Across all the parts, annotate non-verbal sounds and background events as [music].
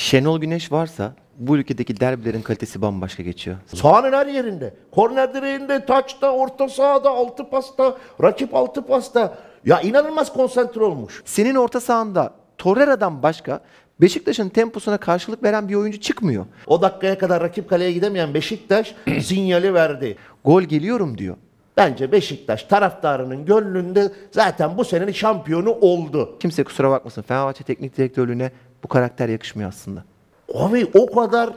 Şenol Güneş varsa bu ülkedeki derbilerin kalitesi bambaşka geçiyor. Sahanın her yerinde. Korner direğinde, taçta, orta sahada, altı pasta, rakip altı pasta. Ya inanılmaz konsantre olmuş. Senin orta sahanda Torreira'dan başka Beşiktaş'ın temposuna karşılık veren bir oyuncu çıkmıyor. O dakikaya kadar rakip kaleye gidemeyen Beşiktaş [clears throat] sinyali verdi. Gol geliyorum diyor. Bence Beşiktaş taraftarının gönlünde zaten bu senenin şampiyonu oldu. Kimse kusura bakmasın Fenerbahçe teknik direktörlüğüne bu karakter yakışmıyor aslında. Abi o kadar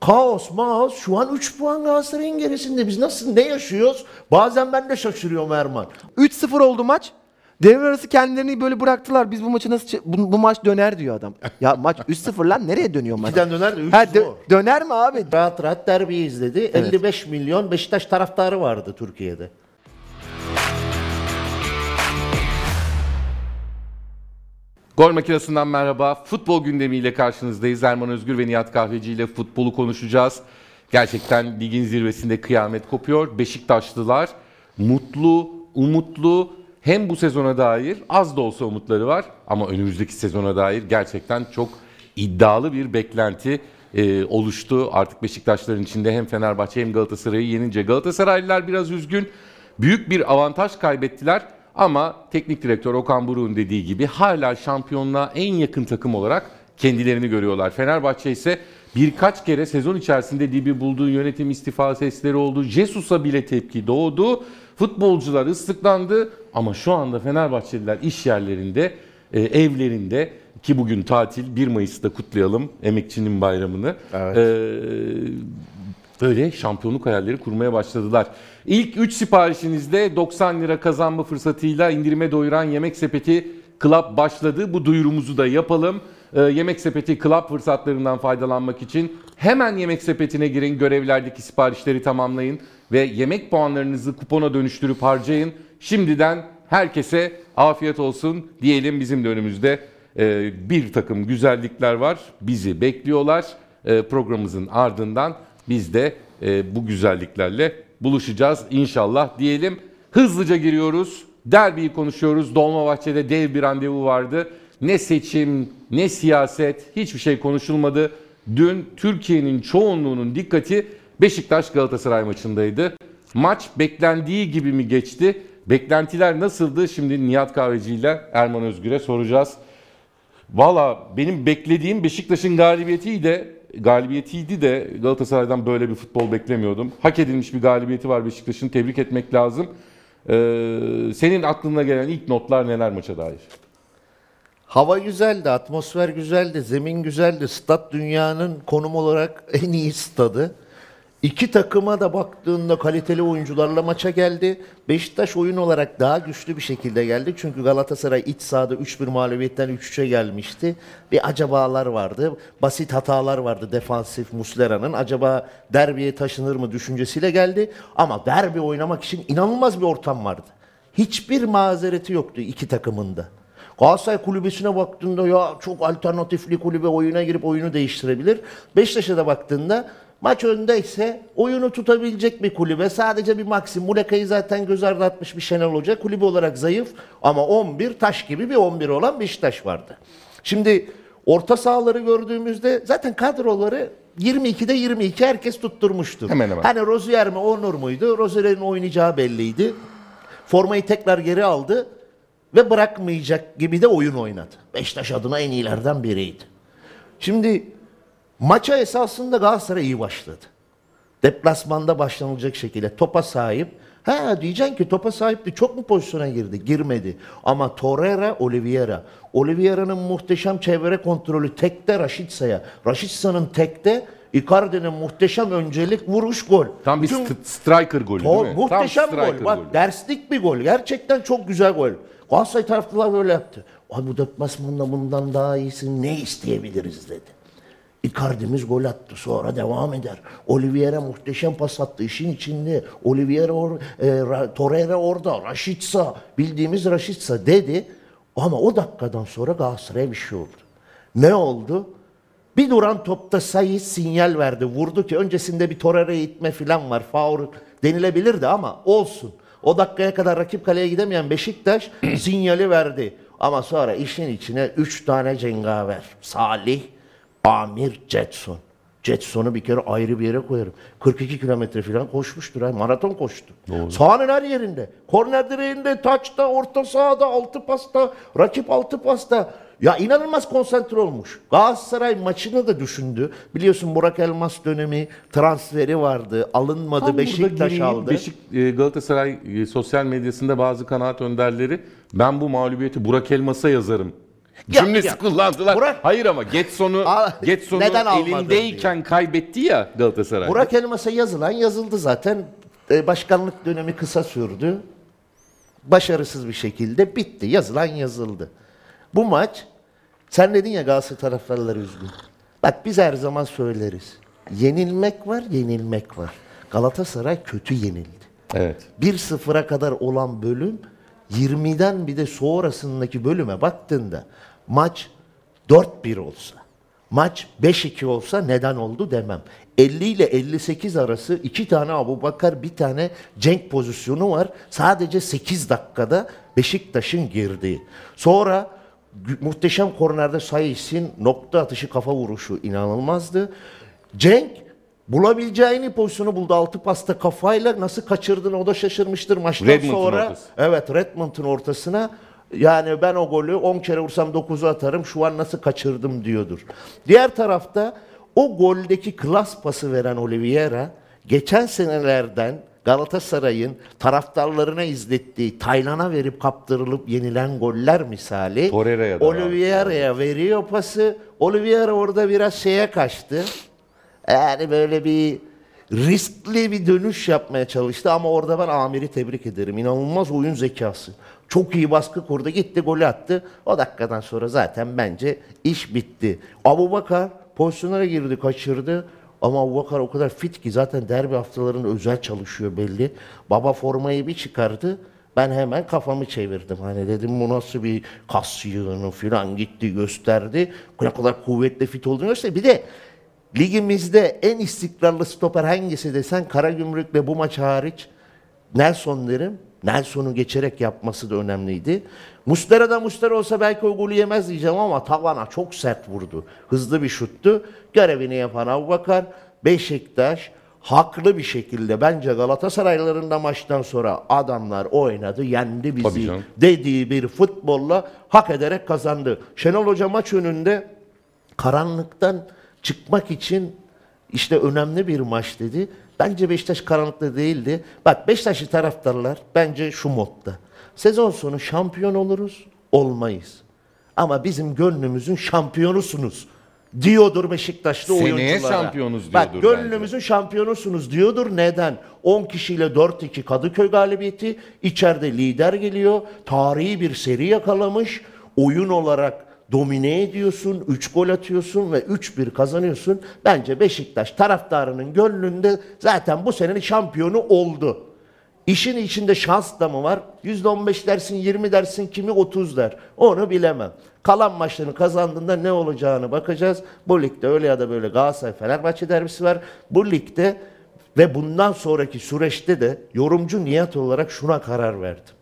kaos maos şu an 3 puan Galatasaray'ın gerisinde. Biz nasıl ne yaşıyoruz? Bazen ben de şaşırıyorum Erman. 3-0 oldu maç. Devre arası kendilerini böyle bıraktılar. Biz bu maçı nasıl bu, bu maç döner diyor adam. Ya maç [laughs] 3-0 lan nereye dönüyor maç? İkiden döner de üç Ha, dö- döner mi abi? Rahat rahat derbiyi izledi. 55 milyon Beşiktaş taraftarı vardı Türkiye'de. Gol makinesinden merhaba. Futbol gündemiyle karşınızdayız. Erman Özgür ve Nihat Kahveci ile futbolu konuşacağız. Gerçekten ligin zirvesinde kıyamet kopuyor. Beşiktaşlılar mutlu, umutlu hem bu sezona dair az da olsa umutları var ama önümüzdeki sezona dair gerçekten çok iddialı bir beklenti e, oluştu. Artık Beşiktaşların içinde hem Fenerbahçe hem Galatasaray'ı yenince Galatasaraylılar biraz üzgün. Büyük bir avantaj kaybettiler ama teknik direktör Okan Buruk'un dediği gibi hala şampiyonluğa en yakın takım olarak kendilerini görüyorlar. Fenerbahçe ise birkaç kere sezon içerisinde dibi bulduğu yönetim istifa sesleri oldu. Jesus'a bile tepki doğdu. Futbolcular ıslıklandı ama şu anda Fenerbahçeliler iş yerlerinde, e, evlerinde ki bugün tatil 1 Mayıs'ta kutlayalım emekçinin bayramını. Evet. E, böyle şampiyonluk hayalleri kurmaya başladılar. İlk 3 siparişinizde 90 lira kazanma fırsatıyla indirime doyuran Yemek Sepeti Club başladı. Bu duyurumuzu da yapalım. Ee, Yemek Sepeti Club fırsatlarından faydalanmak için hemen Yemek Sepeti'ne girin, görevlerdeki siparişleri tamamlayın ve yemek puanlarınızı kupona dönüştürüp harcayın. Şimdiden herkese afiyet olsun diyelim bizim de önümüzde e, bir takım güzellikler var. Bizi bekliyorlar. E, programımızın ardından biz de e, bu güzelliklerle buluşacağız inşallah diyelim. Hızlıca giriyoruz. Derbiyi konuşuyoruz. Dolmabahçe'de dev bir randevu vardı. Ne seçim, ne siyaset, hiçbir şey konuşulmadı. Dün Türkiye'nin çoğunluğunun dikkati Beşiktaş Galatasaray maçındaydı. Maç beklendiği gibi mi geçti? Beklentiler nasıldı? Şimdi Nihat Kahveci ile Erman Özgür'e soracağız. Valla benim beklediğim Beşiktaş'ın galibiyetiydi. Galibiyetiydi de Galatasaray'dan böyle bir futbol beklemiyordum. Hak edilmiş bir galibiyeti var Beşiktaş'ın. Tebrik etmek lazım. Ee, senin aklına gelen ilk notlar neler maça dair? Hava güzeldi, atmosfer güzeldi, zemin güzeldi. Stat dünyanın konum olarak en iyi stadı. İki takıma da baktığında kaliteli oyuncularla maça geldi. Beşiktaş oyun olarak daha güçlü bir şekilde geldi. Çünkü Galatasaray iç sahada 3-1 mağlubiyetten 3-3'e gelmişti. Bir acabalar vardı. Basit hatalar vardı defansif Muslera'nın. Acaba derbiye taşınır mı düşüncesiyle geldi. Ama derbi oynamak için inanılmaz bir ortam vardı. Hiçbir mazereti yoktu iki takımında. Galatasaray kulübesine baktığında ya çok alternatifli kulübe oyuna girip oyunu değiştirebilir. Beşiktaş'a da baktığında maç öndeyse oyunu tutabilecek bir kulübe. Sadece bir Maxim Muleka'yı zaten göz ardı atmış bir Şenol Hoca. Kulübe olarak zayıf ama 11 taş gibi bir 11 olan Beşiktaş vardı. Şimdi orta sahaları gördüğümüzde zaten kadroları 22'de 22 herkes tutturmuştur. Hemen hemen. Hani Rozier mi Onur muydu? Rozier'in oynayacağı belliydi. Formayı tekrar geri aldı ve bırakmayacak gibi de oyun oynadı. Beşiktaş adına en iyilerden biriydi. Şimdi maça esasında Galatasaray iyi başladı. Deplasmanda başlanılacak şekilde topa sahip. Ha diyeceksin ki topa sahipti çok mu pozisyona girdi? Girmedi. Ama Torreira, Oliveira. Oliveira'nın muhteşem çevre kontrolü tekte Raşitsa'ya. Raşitsa'nın tekte Icardi'nin muhteşem öncelik vuruş gol. Tam bir st- striker golü değil Gol, mi? muhteşem Tam gol. Bak golü. derslik bir gol. Gerçekten çok güzel gol. Galatasaray taraftarlar böyle yaptı. Ay bu deplasmanda bundan daha iyisini ne isteyebiliriz dedi. Icardi'miz gol attı sonra devam eder. Oliveira muhteşem pas attı işin içinde. Oliveira or, e, Ra- Torreira orada. Raşitsa bildiğimiz Raşitsa dedi. Ama o dakikadan sonra Galatasaray'a bir şey oldu. Ne oldu? Bir duran topta sayı sinyal verdi. Vurdu ki öncesinde bir Torreira'ya itme falan var. Faul denilebilirdi ama olsun. O dakikaya kadar rakip kaleye gidemeyen Beşiktaş [clears throat] sinyali verdi. Ama sonra işin içine 3 tane cengaver. Salih, Amir Jetson. Jetson'u bir kere ayrı bir yere koyarım. 42 kilometre falan koşmuştur. Ha. Maraton koştu. Sahanın her yerinde. Korner direğinde, taçta, orta sahada, altı pasta, rakip altı pasta. Ya inanılmaz konsantre olmuş. Galatasaray maçını da düşündü. Biliyorsun Burak Elmas dönemi transferi vardı. Alınmadı. Tam Beşiktaş aldı. Beşik, e, Galatasaray e, sosyal medyasında bazı kanaat önderleri ben bu mağlubiyeti Burak Elmas'a yazarım. Ya, Cümlesi ya. kullandılar. Burak- Hayır ama Getson'u Getson'u neden elindeyken kaybetti ya Galatasaray. Burak Elmas'a yazılan yazıldı zaten. E, başkanlık dönemi kısa sürdü. Başarısız bir şekilde bitti. Yazılan yazıldı. Bu maç sen dedin ya Galatasaray taraftarları üzgün. Bak biz her zaman söyleriz. Yenilmek var, yenilmek var. Galatasaray kötü yenildi. Evet. 1-0'a kadar olan bölüm 20'den bir de sonrasındaki bölüme baktığında maç 4-1 olsa, maç 5-2 olsa neden oldu demem. 50 ile 58 arası iki tane Abu Bakar, bir tane Cenk pozisyonu var. Sadece 8 dakikada Beşiktaş'ın girdiği. Sonra muhteşem kornerde Sayıs'in nokta atışı kafa vuruşu inanılmazdı. Cenk Bulabileceğini pozisyonu buldu. Altı pasta kafayla nasıl kaçırdığını o da şaşırmıştır maçtan Redmond'un sonra. ortası. Evet Redmond'un ortasına. Yani ben o golü 10 kere vursam 9'u atarım. Şu an nasıl kaçırdım diyordur. Diğer tarafta o goldeki klas pası veren Oliveira geçen senelerden Galatasaray'ın taraftarlarına izlettiği Taylan'a verip kaptırılıp yenilen goller misali Torreira'ya da. Oliveira'ya veriyor pası. Oliveira orada biraz şeye kaçtı. Yani böyle bir riskli bir dönüş yapmaya çalıştı ama orada ben Amir'i tebrik ederim. İnanılmaz oyun zekası. Çok iyi baskı kurdu. Gitti golü attı. O dakikadan sonra zaten bence iş bitti. Abu Bakar pozisyonlara girdi, kaçırdı. Ama Abu Bakar o kadar fit ki zaten derbi haftalarında özel çalışıyor belli. Baba formayı bir çıkardı. Ben hemen kafamı çevirdim. Hani dedim bu nasıl bir kas yığını falan gitti gösterdi. Ne kadar kuvvetli fit olduğunu gösterdi. Bir de ligimizde en istikrarlı stoper hangisi desen Karagümrük'le bu maç hariç Nelson derim. Nelson'u geçerek yapması da önemliydi. Mustera da Mustera olsa belki o golü yemez diyeceğim ama tavana çok sert vurdu. Hızlı bir şuttu. Görevini yapan Abubakar Beşiktaş haklı bir şekilde bence Galatasaraylıların da maçtan sonra adamlar oynadı, yendi bizi dediği bir futbolla hak ederek kazandı. Şenol Hoca maç önünde karanlıktan çıkmak için işte önemli bir maç dedi. Bence Beşiktaş karanlıkta değildi. Bak Beşiktaşlı taraftarlar bence şu modda. Sezon sonu şampiyon oluruz, olmayız. Ama bizim gönlümüzün şampiyonusunuz diyordur Beşiktaşlı Seneye oyunculara. şampiyonuz Bak diyordur bence. gönlümüzün şampiyonusunuz diyordur. Neden? 10 kişiyle 4-2 Kadıköy galibiyeti. İçeride lider geliyor. Tarihi bir seri yakalamış. Oyun olarak domine ediyorsun. 3 gol atıyorsun ve 3-1 kazanıyorsun. Bence Beşiktaş taraftarının gönlünde zaten bu senenin şampiyonu oldu. İşin içinde şans da mı var? %15 dersin, 20 dersin, kimi 30 der. Onu bilemem. Kalan maçlarını kazandığında ne olacağını bakacağız. Bu ligde öyle ya da böyle Galatasaray Fenerbahçe derbisi var. Bu ligde ve bundan sonraki süreçte de yorumcu niyet olarak şuna karar verdim.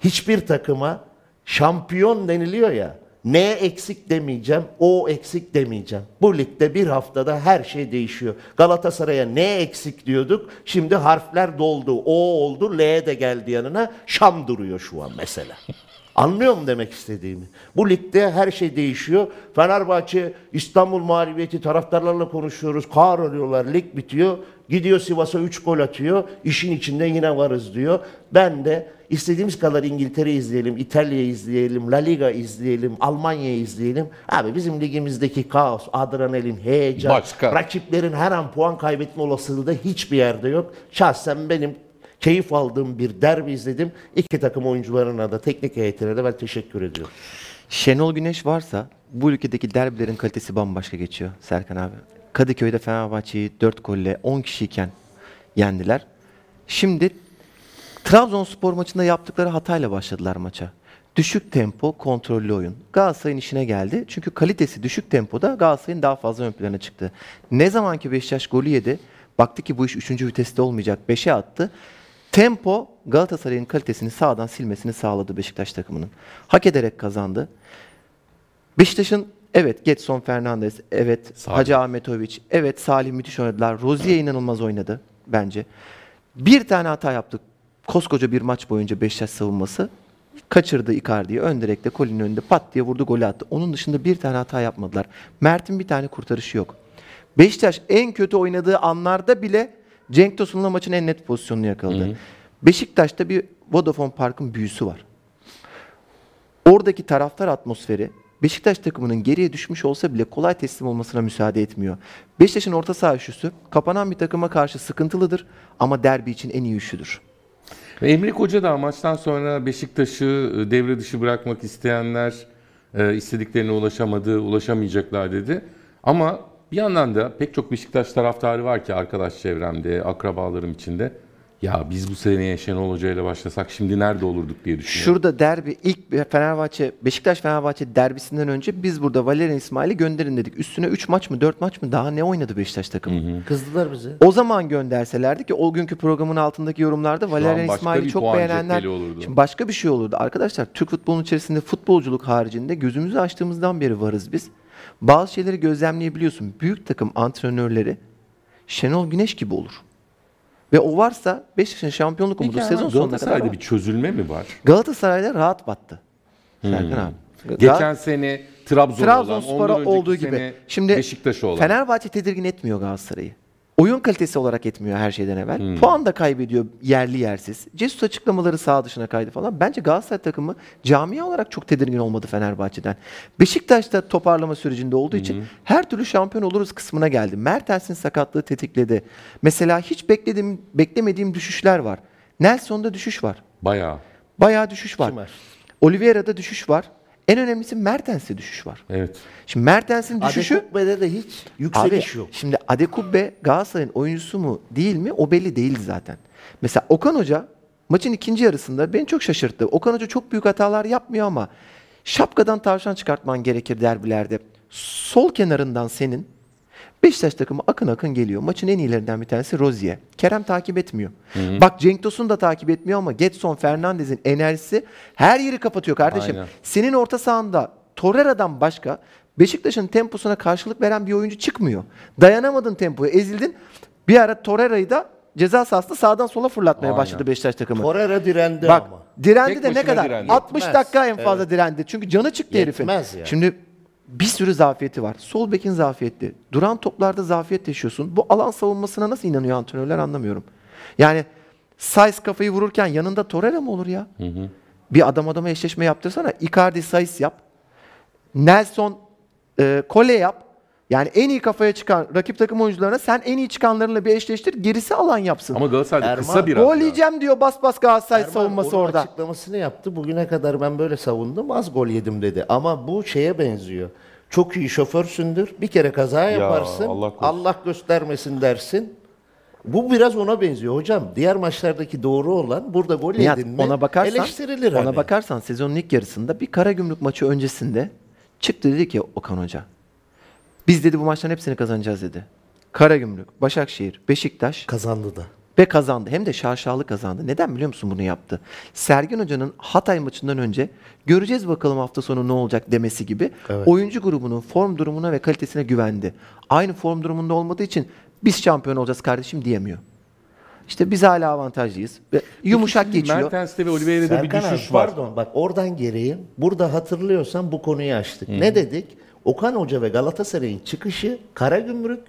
Hiçbir takıma şampiyon deniliyor ya. Ne eksik demeyeceğim, o eksik demeyeceğim. Bu ligde bir haftada her şey değişiyor. Galatasaray'a ne eksik diyorduk, şimdi harfler doldu. O oldu, L de geldi yanına. Şam duruyor şu an mesela. Anlıyor mu demek istediğimi? Bu ligde her şey değişiyor. Fenerbahçe İstanbul mağlubiyeti taraftarlarla konuşuyoruz. Kahroluyorlar, lig bitiyor. Gidiyor Sivas'a 3 gol atıyor. İşin içinde yine varız diyor. Ben de istediğimiz kadar İngiltere izleyelim, İtalya izleyelim, La Liga izleyelim, Almanya izleyelim. Abi bizim ligimizdeki kaos, adrenalin, heyecan, Başka. rakiplerin her an puan kaybetme olasılığı da hiçbir yerde yok. Şahsen benim keyif aldığım bir derbi izledim. İki takım oyuncularına da teknik heyetine de ben teşekkür ediyorum. Şenol Güneş varsa bu ülkedeki derbilerin kalitesi bambaşka geçiyor Serkan abi. Kadıköy'de Fenerbahçe'yi 4 golle 10 kişiyken yendiler. Şimdi Trabzonspor maçında yaptıkları hatayla başladılar maça. Düşük tempo, kontrollü oyun. Galatasaray'ın işine geldi. Çünkü kalitesi düşük tempoda Galatasaray'ın daha fazla ön plana çıktı. Ne zaman ki Beşiktaş golü yedi, baktı ki bu iş 3. viteste olmayacak. 5'e attı. Tempo Galatasaray'ın kalitesini sağdan silmesini sağladı Beşiktaş takımının. Hak ederek kazandı. Beşiktaş'ın Evet Getson Fernandez, evet Salih. Hacı Ahmetoviç, evet Salih müthiş oynadılar. Rozier inanılmaz oynadı bence. Bir tane hata yaptık. Koskoca bir maç boyunca Beşiktaş savunması. Kaçırdı Icardi'yi. Ön direkte Colin'in önünde pat diye vurdu golü attı. Onun dışında bir tane hata yapmadılar. Mert'in bir tane kurtarışı yok. Beşiktaş en kötü oynadığı anlarda bile Cenk Tosun'la maçın en net pozisyonunu yakaladı. Beşiktaş'ta bir Vodafone Park'ın büyüsü var. Oradaki taraftar atmosferi Beşiktaş takımının geriye düşmüş olsa bile kolay teslim olmasına müsaade etmiyor. Beşiktaş'ın orta saha üçlüsü kapanan bir takıma karşı sıkıntılıdır ama derbi için en iyi üçlüdür. Emre Koca da maçtan sonra Beşiktaş'ı e, devre dışı bırakmak isteyenler e, istediklerine ulaşamadı, ulaşamayacaklar dedi. Ama bir yandan da pek çok Beşiktaş taraftarı var ki arkadaş çevremde, akrabalarım içinde. Ya biz bu seneye Şenol Hoca ile başlasak şimdi nerede olurduk diye düşünüyorum. Şurada derbi ilk Fenerbahçe Beşiktaş Fenerbahçe derbisinden önce biz burada Valerian İsmail'i gönderin dedik. Üstüne 3 maç mı 4 maç mı daha ne oynadı Beşiktaş takımı? Kızdılar bize. O zaman gönderselerdi ki o günkü programın altındaki yorumlarda Valerian İsmail'i çok beğenenler. Şimdi başka bir şey olurdu. Arkadaşlar Türk futbolunun içerisinde futbolculuk haricinde gözümüzü açtığımızdan beri varız biz. Bazı şeyleri gözlemleyebiliyorsun. Büyük takım antrenörleri Şenol Güneş gibi olur. Ve o varsa Beşiktaş'ın şampiyonluk Peki umudu ama sezon sonuna kadar Galatasaray'da var. bir çözülme mi var? Galatasaray'da rahat battı. Serkan abi. Geçen sene Trabzon'a olan, Trabzonspor'a ondan önceki olduğu sene gibi. Şimdi Beşiktaş'a olan. Fenerbahçe tedirgin etmiyor Galatasaray'ı. Oyun kalitesi olarak etmiyor her şeyden evvel. Puan da kaybediyor yerli yersiz. Cesus açıklamaları sağ dışına kaydı falan. Bence Galatasaray takımı camia olarak çok tedirgin olmadı Fenerbahçe'den. Beşiktaş da toparlama sürecinde olduğu için her türlü şampiyon oluruz kısmına geldi. Mertens'in sakatlığı tetikledi. Mesela hiç beklediğim, beklemediğim düşüşler var. Nelson'da düşüş var. Bayağı. Bayağı düşüş var? Oliveira'da düşüş var. En önemlisi Mertens'te düşüş var. Evet. Şimdi Mertens'in düşüşü... Adekukbe'de de hiç Abi yükseliş yok. şimdi Adekubbe Galatasaray'ın oyuncusu mu değil mi o belli değildi zaten. Mesela Okan Hoca maçın ikinci yarısında beni çok şaşırttı. Okan Hoca çok büyük hatalar yapmıyor ama şapkadan tavşan çıkartman gerekir derbilerde. Sol kenarından senin Beşiktaş takımı akın akın geliyor. Maçın en iyilerinden bir tanesi Rozier. Kerem takip etmiyor. Bak Cenk Tosun da takip etmiyor ama Getson Fernandez'in enerjisi her yeri kapatıyor kardeşim. Aynen. Senin orta sahanda Torreira'dan başka Beşiktaş'ın temposuna karşılık veren bir oyuncu çıkmıyor. Dayanamadın tempoya, ezildin. Bir ara Torreira'yı da ceza sahasında sağdan sola fırlatmaya Aynen. başladı Beşiktaş takımı. Torreira direndi Bak ama. direndi Tek de ne kadar? direndi. 60 Yetmez. dakika en fazla direndi. Çünkü canı çıktı herifin. Yetmez yani. Şimdi bir sürü zafiyeti var. Sol bekin zafiyetli. Duran toplarda zafiyet yaşıyorsun. Bu alan savunmasına nasıl inanıyor antrenörler anlamıyorum. Yani Saiz kafayı vururken yanında Torreira mı olur ya? Bir adam adama eşleşme yaptırsana. Icardi Saiz yap. Nelson e, Kole yap. Yani en iyi kafaya çıkan rakip takım oyuncularına sen en iyi çıkanlarınla bir eşleştir. Gerisi alan yapsın. Ama Galatasaray'da Erman, kısa biraz. Gol ya. yiyeceğim diyor bas bas Galatasaray Erman savunması onun orada. açıklamasını yaptı. Bugüne kadar ben böyle savundum. Az gol yedim dedi. Ama bu şeye benziyor. Çok iyi şoförsündür. Bir kere kaza yaparsın. Allah korusun. Allah göstermesin dersin. Bu biraz ona benziyor hocam. Diğer maçlardaki doğru olan burada gol Nihat, yedin mi ona bakarsan, eleştirilir ona hani. bakarsan sezonun ilk yarısında bir Karagümrük maçı öncesinde çıktı dedi ki Okan Hoca. Biz dedi bu maçların hepsini kazanacağız dedi. Karagümrük, Başakşehir, Beşiktaş Kazandı da. Ve kazandı. Hem de şaşalı kazandı. Neden biliyor musun bunu yaptı? Sergen Hoca'nın Hatay maçından önce göreceğiz bakalım hafta sonu ne olacak demesi gibi Evet. oyuncu grubunun form durumuna ve kalitesine güvendi. Aynı form durumunda olmadığı için biz şampiyon olacağız kardeşim diyemiyor. İşte biz hala avantajlıyız. Ve yumuşak geçiyor. Mertens'te ve Oliveira'da bir düşüş abi, var. Pardon bak oradan geriye burada hatırlıyorsan bu konuyu açtık. Ne dedik? Okan Hoca ve Galatasaray'ın çıkışı Karagümrük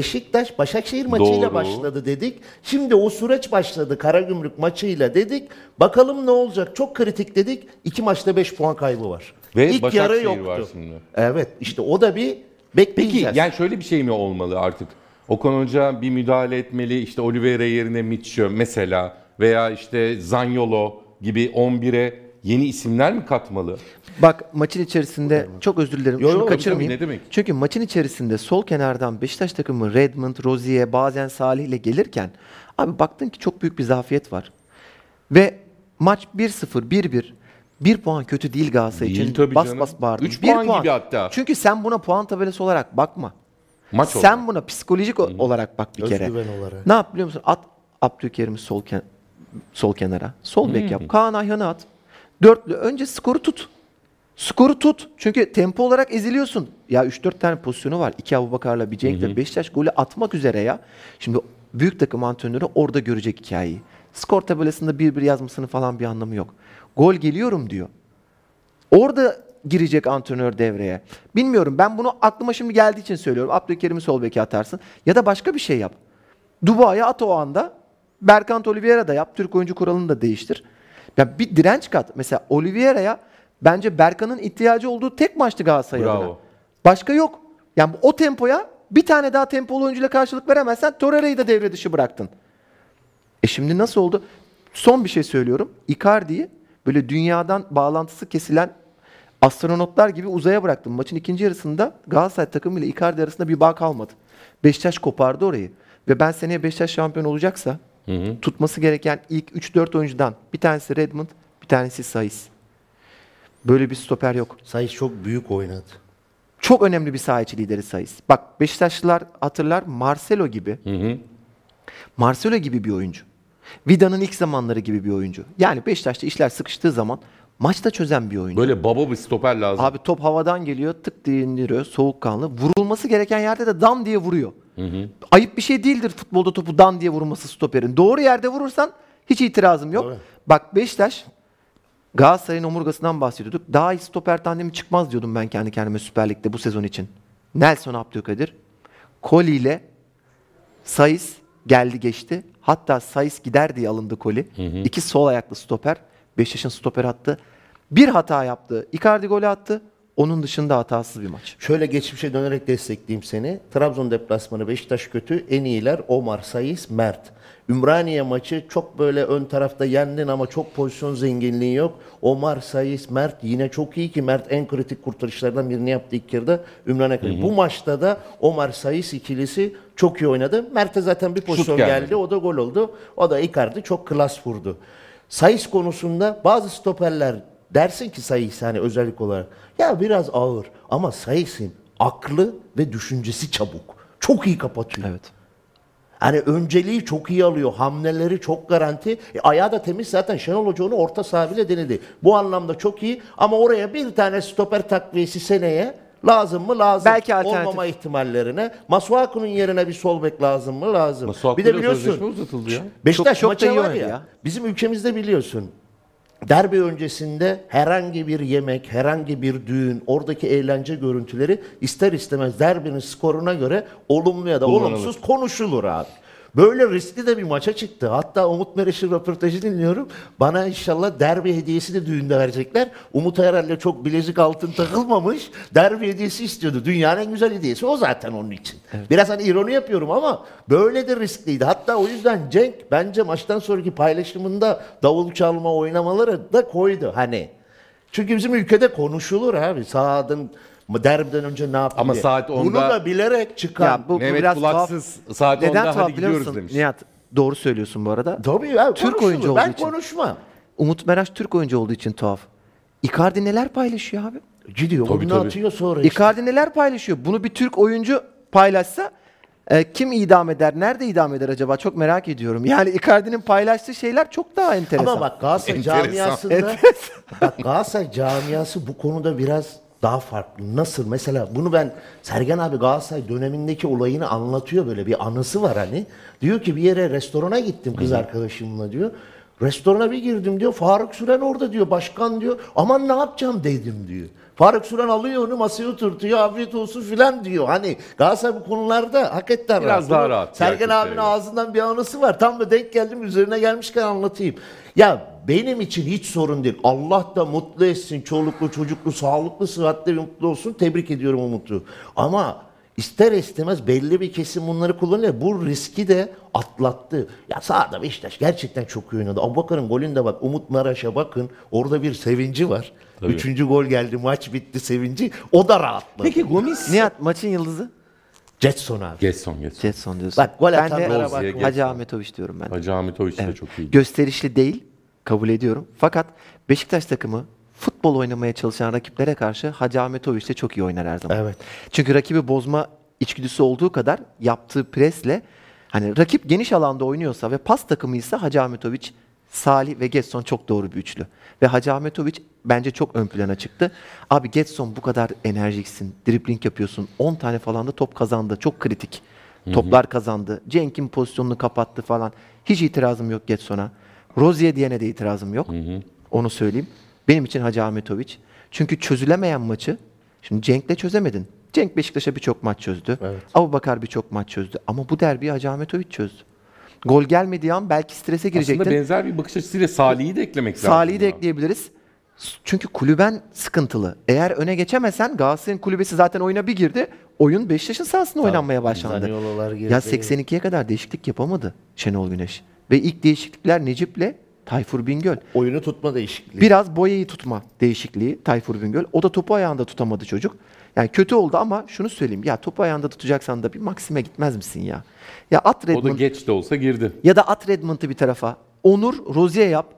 Beşiktaş Başakşehir maçıyla Doğru. başladı dedik. Şimdi o süreç başladı Karagümrük maçıyla dedik. Bakalım ne olacak? Çok kritik dedik. İki maçta 5 puan kaybı var. Ve İlk Başakşehir yarı yoktu. var şimdi. Evet işte o da bir Peki bekleyeceğiz. yani şöyle bir şey mi olmalı artık? Okan Hoca bir müdahale etmeli. İşte Oliveira yerine Mitchell mesela veya işte Zaniolo gibi 11'e yeni isimler mi katmalı? Bak maçın içerisinde çok özür dilerim Yo, şunu yo, kaçırmayayım. ne demek? Çünkü maçın içerisinde sol kenardan Beşiktaş takımı Redmond, Rozier, bazen Salih ile gelirken abi baktın ki çok büyük bir zafiyet var. Ve maç 1-0, 1-1. Bir puan kötü değil Galatasaray Değil için. tabii bas canım. bas bağırdın. Üç Bir puan gibi hatta. Çünkü sen buna puan tabelası olarak bakma. Maç sen olarak. buna psikolojik o- olarak bak bir kere. Özgüven olarak. Ne yap biliyor musun? At Abdülkerim'i sol, ken- sol kenara. Sol bek yap. Kaan Ayhan'ı at. Dörtlü. Önce skoru tut. Skoru tut. Çünkü tempo olarak eziliyorsun. Ya 3-4 tane pozisyonu var. İki Abubakar'la bir Cenk'le Beşiktaş golü atmak üzere ya. Şimdi büyük takım antrenörü orada görecek hikayeyi. Skor tabelasında 1-1 yazmasının falan bir anlamı yok. Gol geliyorum diyor. Orada girecek antrenör devreye. Bilmiyorum ben bunu aklıma şimdi geldiği için söylüyorum. Abdülkerim'i sol beke atarsın. Ya da başka bir şey yap. Dubai'ye at o anda. Berkant Oliveira da yap. Türk oyuncu kuralını da değiştir. Ya bir direnç kat. Mesela Oliveira'ya bence Berkan'ın ihtiyacı olduğu tek maçtı Galatasaray Bravo. adına. Başka yok. Yani o tempoya bir tane daha tempolu oyuncuyla karşılık veremezsen Torreira'yı da devre dışı bıraktın. E şimdi nasıl oldu? Son bir şey söylüyorum. Icardi'yi böyle dünyadan bağlantısı kesilen astronotlar gibi uzaya bıraktım. Maçın ikinci yarısında Galatasaray takımı ile Icardi arasında bir bağ kalmadı. Beşiktaş kopardı orayı. Ve ben seneye Beşiktaş şampiyon olacaksa tutması gereken ilk 3-4 oyuncudan bir tanesi Redmond, bir tanesi Saiz. Böyle bir stoper yok. Sayıs çok büyük oynadı. Çok önemli bir saha içi lideri Saiz. Bak Beşiktaşlılar hatırlar Marcelo gibi. Marcelo gibi bir oyuncu. Vida'nın ilk zamanları gibi bir oyuncu. Yani Beşiktaş'ta işler sıkıştığı zaman maçta çözen bir oyuncu. Böyle baba bir stoper lazım. Abi top havadan geliyor tık diye indiriyor soğukkanlı. Vurulması gereken yerde de dan diye vuruyor. Ayıp bir şey değildir futbolda topu dan diye vurması stoperin. Doğru yerde vurursan hiç itirazım yok. Tabii. Bak Beşiktaş Galatasaray'ın omurgasından bahsediyorduk. Daha iyi stoper tandemi çıkmaz diyordum ben kendi kendime Süper Lig'de bu sezon için. Nelson Abdülkadir, Koli ile Sayıs geldi geçti. Hatta Sayıs gider diye alındı Koli. İki sol ayaklı stoper. Beşiktaş'ın stoper attı. Bir hata yaptı. Icardi golü attı. Onun dışında hatasız bir maç. Şöyle geçmişe dönerek destekleyeyim seni. Trabzon deplasmanı Beşiktaş kötü. En iyiler Omar, Sayıs, Mert. Ümraniye maçı çok böyle ön tarafta yendin ama çok pozisyon zenginliği yok. Omar, Sayıs, Mert yine çok iyi ki Mert en kritik kurtarışlardan birini yaptı ilk yarıda. Ümraniye kaleci. Bu maçta da Omar, Sayıs ikilisi çok iyi oynadı. Mert'e zaten bir pozisyon gelmedi. geldi. O da gol oldu. O da Icardi çok klas vurdu. Sayıs konusunda bazı stoperler dersin ki Sayıs hani özellik olarak ya biraz ağır ama Sayıs'ın aklı ve düşüncesi çabuk. Çok iyi kapatıyor. Evet. Hani önceliği çok iyi alıyor. Hamleleri çok garanti. E, ayağı da temiz zaten. Şenol Hoca onu orta saha bile denedi. Bu anlamda çok iyi. Ama oraya bir tane stoper takviyesi seneye lazım mı? Lazım. Belki alternatif. Olmama ihtimallerine. Masuaku'nun yerine bir sol bek lazım mı? Lazım. Masuaku'yla bir de biliyorsun. uzatıldı ya. Beşiktaş Çok- maçı iyi var ya, ya. Bizim ülkemizde biliyorsun. Derbi öncesinde herhangi bir yemek, herhangi bir düğün, oradaki eğlence görüntüleri ister istemez derbinin skoruna göre olumlu ya da olumsuz konuşulur abi. Böyle riskli de bir maça çıktı. Hatta Umut Meraş'ın röportajı dinliyorum. Bana inşallah derbi hediyesi de düğünde verecekler. Umut herhalde çok bilezik altın takılmamış. Derbi hediyesi istiyordu. Dünyanın en güzel hediyesi o zaten onun için. Biraz hani ironi yapıyorum ama böyle de riskliydi. Hatta o yüzden Cenk bence maçtan sonraki paylaşımında davul çalma oynamaları da koydu hani. Çünkü bizim ülkede konuşulur abi. Sahadın derbiden önce ne yaptı Ama diye. saat Bunu 10'da da bilerek çıkan. Ya bu, bu Mehmet biraz Kulaksız tuhaf. saat Neden 10'da tuhaf hadi biliyor gidiyoruz musun? demiş. Nihat doğru söylüyorsun bu arada. Tabii ya Türk konuşulur. oyuncu olduğu Ben için. konuşmam. Umut Meraş Türk oyuncu olduğu için tuhaf. Icardi neler paylaşıyor abi? Gidiyor Tabii, onu tabii. atıyor sonra işte. Icardi neler paylaşıyor? Bunu bir Türk oyuncu paylaşsa e, kim idam eder? Nerede idam eder acaba? Çok merak ediyorum. Yani Icardi'nin paylaştığı şeyler çok daha enteresan. Ama bak Galatasaray Enteresan. camiasında bak Galatasaray camiası bu konuda biraz daha farklı. Nasıl? Mesela bunu ben Sergen abi Galatasaray dönemindeki olayını anlatıyor böyle bir anısı var hani. Diyor ki bir yere restorana gittim kız arkadaşımla diyor. Restorana bir girdim diyor. Faruk Süren orada diyor. Başkan diyor. Aman ne yapacağım dedim diyor. Faruk Süren alıyor onu masaya oturtuyor. Afiyet olsun filan diyor. Hani Galatasaray bu konularda hakikaten Biraz daha Bunu rahat Sergen abinin ağzından bir anısı var. Tam da denk geldim üzerine gelmişken anlatayım. Ya benim için hiç sorun değil. Allah da mutlu etsin. Çoluklu, çocuklu, sağlıklı, sıhhatli ve mutlu olsun. Tebrik ediyorum Umut'u. Ama ister istemez belli bir kesim bunları kullanıyor. Bu riski de atlattı. Ya sahada Beşiktaş gerçekten çok iyi oynadı. Abubakar'ın golünde bak Umut Maraş'a bakın. Orada bir sevinci var. Tabii. Üçüncü gol geldi. Maç bitti sevinci. O da rahatladı. Peki Gomis? Nihat maçın yıldızı? Jetson abi. Getson Getson. Jetson diyorsun. Bak, gol ben de atanlara bak. Hacı. Ahmetoviç diyorum ben. Hacı Ahmetoviç de Evet. çok iyi. Gösterişli değil, kabul ediyorum. Fakat Beşiktaş takımı futbol oynamaya çalışan rakiplere karşı Hacı Ahmetoviç de çok iyi oynar her zaman. Evet. Çünkü rakibi bozma içgüdüsü olduğu kadar yaptığı presle hani rakip geniş alanda oynuyorsa ve pas takımıysa Hacı Ahmetoviç, Salih ve Getson çok doğru bir üçlü. Ve Hacı Ahmetoviç bence çok ön plana çıktı. Abi Getson bu kadar enerjiksin. Dribling yapıyorsun. 10 tane falan da top kazandı. Çok kritik. Toplar kazandı. Cenk'in pozisyonunu kapattı falan. Hiç itirazım yok Getson'a. Rozier diyene de itirazım yok. Onu söyleyeyim. Benim için Hacı Ahmetoviç. Çünkü çözülemeyen maçı şimdi Cenk'le çözemedin. Cenk Beşiktaş'a birçok maç çözdü. Evet. Abu Bakar birçok maç çözdü. Ama bu derbiyi Hacı Ahmetoviç çözdü. Gol gelmediği an belki strese girecektin. Aslında benzer bir bakış açısıyla Salih'i de eklemek lazım. Salih'i de ya. ekleyebiliriz. Çünkü kulüben sıkıntılı. Eğer öne geçemesen Galatasaray'ın kulübesi zaten oyuna bir girdi. Oyun Beşiktaş'ın sahasında oynanmaya başlandı. Ya 82'ye kadar değişiklik yapamadı Şenol Güneş. Ve ilk değişiklikler Necip'le Tayfur Bingöl. Oyunu tutma değişikliği. Biraz boyayı tutma değişikliği Tayfur Bingöl. O da topu ayağında tutamadı çocuk. Yani kötü oldu ama şunu söyleyeyim. Ya topu ayağında tutacaksan da bir Maxim'e gitmez misin ya? Ya at O da Redmond geç de olsa girdi. ya da at Redmond'ı bir tarafa. Onur Rozier yap.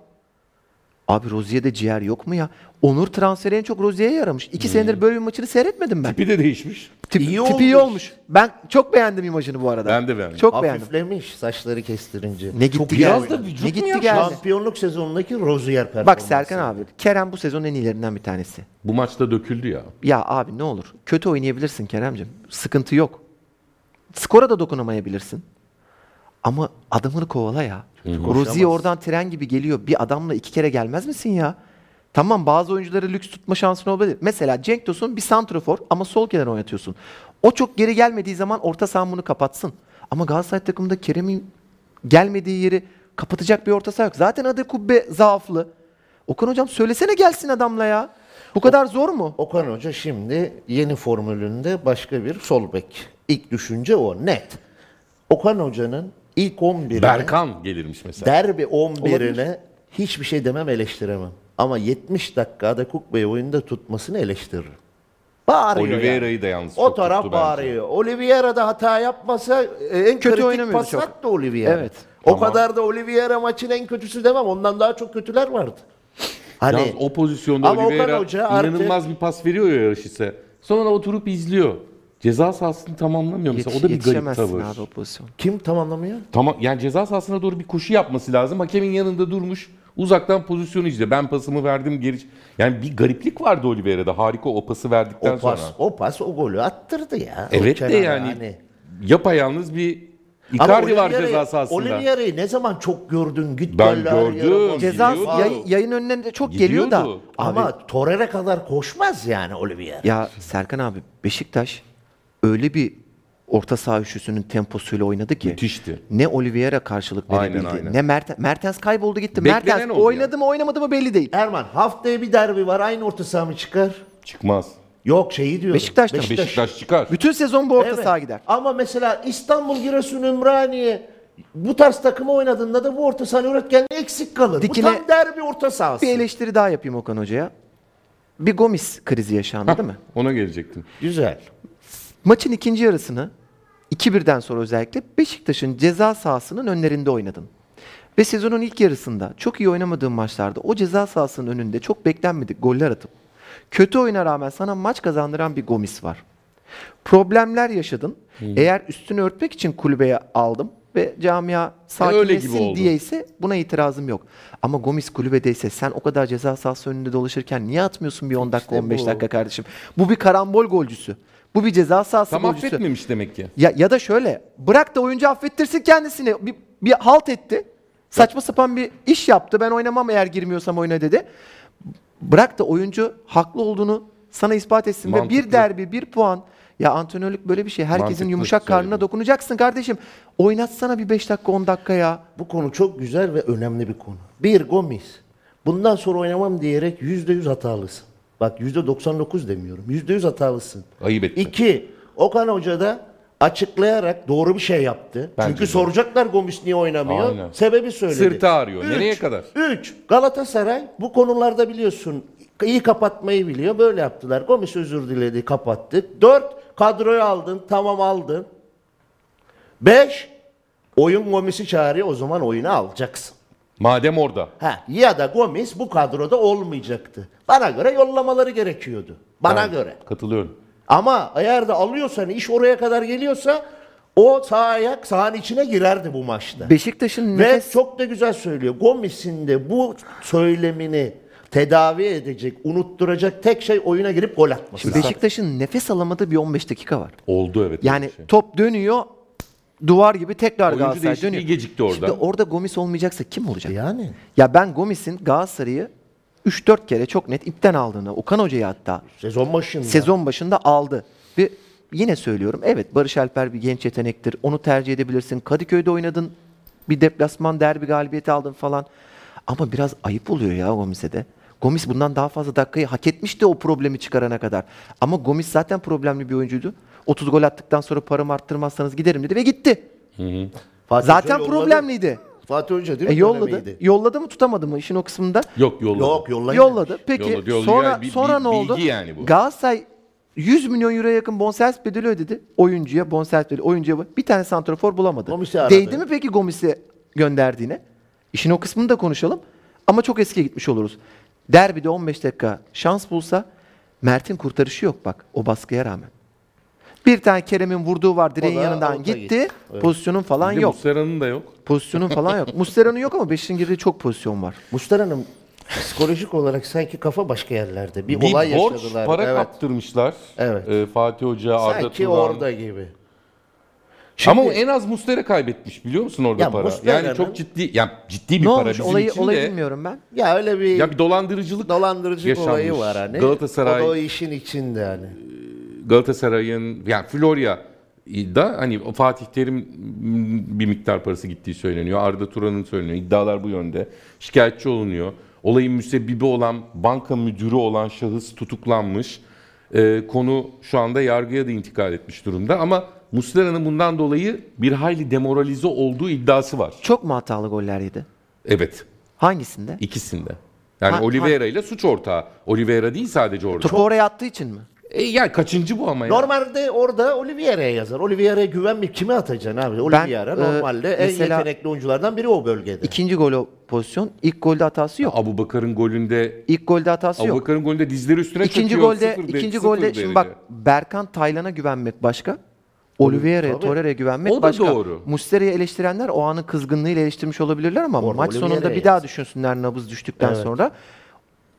Abi Rozier'de ciğer yok mu ya? Onur transferi en çok Rozier'e yaramış. İki senedir böyle bir maçını seyretmedim ben. Tipi de değişmiş. Tip, İyi tipi iyi olmuş. olmuş. Ben çok beğendim imajını bu arada. Ben de beğendim. Çok beğendim. Hafiflemiş saçları kestirince. Ne gitti biraz geldi. da vücut ne mu gitti ya? geldi. Şampiyonluk sezonundaki Rozier performansı. Bak Serkan abi. Kerem bu sezonun en iyilerinden bir tanesi. Bu maçta döküldü ya. Ya abi ne olur. Kötü oynayabilirsin Kerem'cim. Sıkıntı yok. Skora da dokunamayabilirsin. Ama adamını kovala ya. Rozier oradan tren gibi geliyor. Bir adamla iki kere gelmez misin ya? Tamam bazı oyuncuları lüks tutma şansın olabilir. Mesela Cenk Tosun bir santrofor ama sol kenar oynatıyorsun. O çok geri gelmediği zaman orta sahan bunu kapatsın. Ama Galatasaray takımında Kerem'in gelmediği yeri kapatacak bir orta saha yok. Zaten adı kubbe zaaflı. Okan hocam söylesene gelsin adamla ya. Bu kadar zor mu? Okan Hoca şimdi yeni formülünde başka bir sol bek. İlk düşünce o net. Okan Hoca'nın ilk 11'ine Berkan gelirmiş mesela. derbi 11'ine hiçbir şey demem eleştiremem. Ama 70 dakikada Cook Bey oyunda tutmasını eleştiririm. Bağırıyor Oliveira'yı yani. da yalnız O çok taraf tuttu bence. bağırıyor. Oliveira da hata yapmasa e, en Kötü kritik oynamıyordu pas çok. attı Oliveira. Evet. O Tamam. kadar da Oliveira maçın en kötüsü demem. Ondan daha çok kötüler vardı. Hani Yalnız o pozisyonda Ama Okan Oliveira Hoca artık- inanılmaz bir pas veriyor ya Yarışise. Sonra oturup izliyor. Ceza sahasını tamamlamıyor mesela. Yetiş- o da bir garip tavır. abi o pozisyon. kim tamamlamıyor? Tamam yani ceza sahasına doğru bir koşu yapması lazım. Hakemin yanında durmuş. Uzaktan pozisyonu izliyor. Ben pasımı verdim geri. Yani bir gariplik vardı Oliveira'da. Harika o pası verdikten O pas, sonra. o pas o golü attırdı ya. Evet de yani hani. yapayalnız bir Icardi var ceza sahasında. Oliveira'yı ne zaman çok gördün? Git Ben gördüm. Ceza Gidiyordu. yayın, önüne de çok geliyor da. Gidiyordu. Ama Torreira kadar koşmaz yani Oliveira. Ya Serkan abi Beşiktaş öyle bir orta saha üçlüsünün temposuyla oynadı ki. Müthişti. Ne Oliveira karşılık Aynen, verebildi. aynen. Ne Mertens. Mertens kayboldu gitti. Beklenen Mertens oldu oynadı ya. mı oynamadı mı belli değil. Erman haftaya bir derbi var aynı orta saha mı çıkar? Çıkmaz. Yok şeyi diyorum. Beşiktaş'ta mı? Beşiktaş çıkar. Bütün sezon bu orta Evet. saha gider. Ama mesela İstanbul, Giresun, Ümraniye bu tarz takımı oynadığında da bu orta saha üretkenliği eksik kalır. Dikine- bu tam derbi orta sahası. Bir eleştiri daha yapayım Okan Hoca'ya. Bir Gomis krizi yaşandı değil mi? Ona gelecektim. Güzel. Maçın ikinci yarısını 2-1'den sonra özellikle Beşiktaş'ın ceza sahasının önlerinde oynadın. Ve sezonun ilk yarısında çok iyi oynamadığın maçlarda o ceza sahasının önünde çok beklenmedik goller atıp kötü oyuna rağmen sana maç kazandıran bir Gomis var. Problemler yaşadın. Eğer üstünü örtmek için kulübeye aldım ve camia gibi sakinleşsin diye ise buna itirazım yok. Ama Gomis kulübedeyse sen o kadar ceza sahası önünde dolaşırken niye atmıyorsun bir 10 dakika İşte 15 bu. dakika kardeşim? Bu bir karambol golcüsü. Bu bir ceza sahası Tam golcüsü. affetmemiş demek ki. Ya, ya da şöyle bırak da oyuncu affettirsin kendisini. Bir, bir halt etti. Saçma sapan bir iş yaptı. Ben oynamam eğer girmiyorsam oyna dedi. Bırak da oyuncu haklı olduğunu sana ispat etsin. Ve Mantıklı. bir derbi, bir puan. Ya antrenörlük böyle bir şey. Herkesin Mantıklı yumuşak karnına dokunacaksın kardeşim. Oynatsana bir 5 dakika 10 dakika ya. Bu konu çok güzel ve önemli bir konu. Bir Gomis. Bundan sonra oynamam diyerek yüzde yüz hatalısın. Bak yüzde 99 demiyorum. Yüzde yüz hatalısın. Ayıp etti. İki, Okan Hoca da açıklayarak doğru bir şey yaptı. Bence Çünkü de. soracaklar Gomis niye oynamıyor. Aynen. Sebebi söyledi. Sırtı ağrıyor. Nereye kadar? Üç, Galatasaray bu konularda biliyorsun iyi kapatmayı biliyor. Böyle yaptılar. Gomis özür diledi, kapattık. Dört, kadroyu aldın, tamam aldın. Beş, oyun Gomis'i çağırıyor, o zaman oyunu alacaksın. Madem orada. Ha, ya da Gomis bu kadroda olmayacaktı. Bana göre yollamaları gerekiyordu. Bana Ben göre. Katılıyorum. Ama eğer de alıyorsan, iş oraya kadar geliyorsa o sağ ayak sahanın içine girerdi bu maçta. Beşiktaş'ın Ve nefes... çok da güzel söylüyor. Gomis'in de bu söylemini tedavi edecek, unutturacak tek şey oyuna girip gol atması. Şimdi Beşiktaş'ın nefes alamadığı bir 15 dakika var. Oldu evet. Yani şey. top dönüyor duvar gibi tekrar Oyuncu Galatasaray dönüyor. gecikti orada. Şimdi orada Gomis olmayacaksa kim olacak? Yani. Ya ben Gomis'in Galatasaray'ı 3-4 kere çok net ipten aldığını, Okan Hoca'yı hatta Sezon başında. sezon başında aldı. Ve yine söylüyorum evet Barış Alper bir genç yetenektir. Onu tercih edebilirsin. Kadıköy'de oynadın. Bir deplasman derbi galibiyeti aldın falan. Ama biraz ayıp oluyor ya Gomis'e de. Gomis bundan daha fazla dakikayı hak etmişti o problemi çıkarana kadar. Ama Gomis zaten problemli bir oyuncuydu. 30 gol attıktan sonra paramı arttırmazsanız giderim dedi ve gitti. Fatih Zaten Hoca yolladı. problemliydi. Fatih Hoca değil E mi? yolladı. Dönemiydi. Yolladı mı tutamadı mı işin o kısmında? Yok yolladı. Yok yollayın. Yolladı. Peki Yolladı, yolladı. sonra Yani bir- sonra bir ne oldu? bilgi yani bu. Galatasaray 100 milyon euroya yakın bonservis bedeli ödedi oyuncuya, bonservis bedeli oyuncuya. Bir tane santrafor bulamadı. Gomis'i aradı. Değdi mi peki Gomis'i gönderdiğine? İşin o kısmını da konuşalım. Ama çok eskiye gitmiş oluruz. Derbide 15 dakika şans bulsa Mert'in kurtarışı yok bak o baskıya rağmen. Bir tane Kerem'in vurduğu var direğin O da yanından gitti. gitti. Pozisyonun falan Bir de yok. Muslera'nın da yok. Pozisyonun falan yok. [laughs] Muslera'nın yok ama Beşiktaş'ın girdiği çok pozisyon var. Mustara'nın psikolojik olarak sanki kafa başka yerlerde. Bir, Bir olay borç yaşadılar. para evet. kaptırmışlar. Evet. Ee, Fatih Hoca, Arda Sanki Turan. orada gibi. Ama o en az Muslera kaybetmiş biliyor musun orada Ya para? Muslera'nın- Yani çok ciddi, ya ciddi bir Ne para olmuş? bizim Olayı, için olayı de. bilmiyorum ben. Ya öyle bir, Ya bir dolandırıcılık dolandırıcı yaşanmış. olayı var hani. Galatasaray- O da o işin içinde hani. Galatasaray'ın yani Florya da hani Fatih Terim bir miktar parası gittiği söyleniyor. Arda Turan'ın söyleniyor. İddialar bu yönde. Şikayetçi olunuyor. Olayın müsebbibi olan banka müdürü olan şahıs tutuklanmış. Ee, konu şu anda yargıya da intikal etmiş durumda ama Muslera'nın bundan dolayı bir hayli demoralize olduğu iddiası var. Çok mu hatalı goller yedi? Evet. Hangisinde? ikisinde. Yani Ha- Oliveira ile suç ortağı. Oliveira değil sadece orada. Topu oraya attığı için mi? E, yani kaçıncı bu ama ya? Normalde orada Oliveira'ya yazar. Oliveira'ya güvenmeyip kime atacaksın abi? Oliveira e, normalde en mesela- yetenekli oyunculardan biri o bölgede. İkinci gol o pozisyon. İlk golde hatası yok. Abu Bakar'ın golünde İlk golde hatası Abu yok. Bakar'ın golünde dizleri üstüne İkinci çöküyor. golde Sıfır de- ikinci sıfır golde derece. şimdi bak Berkan Taylan'a güvenmek başka. Oliveira'ya, tabii. Torreira'ya güvenmek O da başka. doğru. Muslera'yı eleştirenler o anın kızgınlığıyla eleştirmiş olabilirler ama Orada maç sonunda bir daha düşünsünler nabız düştükten Evet. sonra.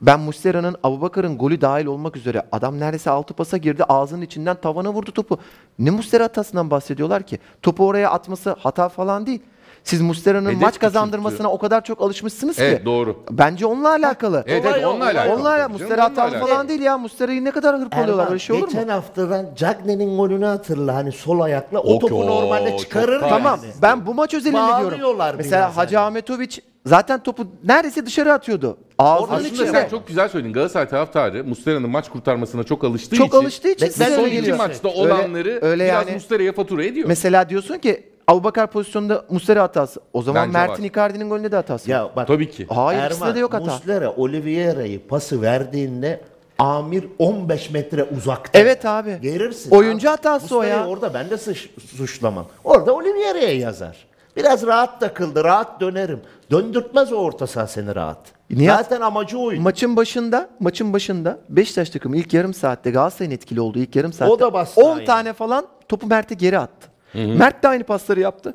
Ben Muslera'nın, Abubakar'ın golü dahil olmak üzere adam neredeyse altı pasa girdi ağzının içinden tavana vurdu topu. Ne Muslera hatasından bahsediyorlar ki? Topu oraya atması hata falan değil. Siz Muslera'nın Hedef maç kazandırmasına o kadar çok alışmışsınız ki. Evet, doğru. Bence onunla alakalı. Evet, evet onunla alakalı. Onlar canım, Muslera onunla hatalı alakalı. falan değil ya. Muslera'yı ne kadar hırpalıyorlar Erman, öyle şey olur mu? geçen haftadan Cagney'in golünü hatırla hani sol ayakla o O topu ki, o normalde çok çıkarır Tamam yani. ben bu maç özelinde diyorum. Mesela biraz Hacı yani. Ahmetoviç zaten topu neredeyse dışarı atıyordu. Ağzının Aslında içinde. sen çok güzel söyledin. Galatasaray taraftarı Muslera'nın maç kurtarmasına çok alıştığı Çok için alıştığı için Ve size son öyle iki geliyor. maçta Öyle- olanları öyle biraz yani- Muslera'ya fatura ediyor. Mesela diyorsun ki Abubakar pozisyonunda Muslera hatası. O zaman Bence Mert'in var. Icardi'nin golünde de hatası. var. Ya bak Tabii ki. Hayır ikisinde de yok hata. Muslera Oliveira'yı pası verdiğinde Amir 15 metre uzakta. Evet abi. Gerirsin. Oyuncu abi. hatası o Muslera'yı ya. Orada ben de suç, suçlamam. Orada Oliveira'ya yazar. Biraz rahat takıldı, rahat dönerim. Döndürtmez o orta saha seni rahat. Nihat- Zaten amacı oydu. Maçın başında, maçın başında Beşiktaş takımı ilk yarım saatte Galatasaray'ın etkili olduğu ilk yarım saatte O da bastı 10 aynı. tane falan topu Mert'e geri attı. Mert de aynı pasları yaptı.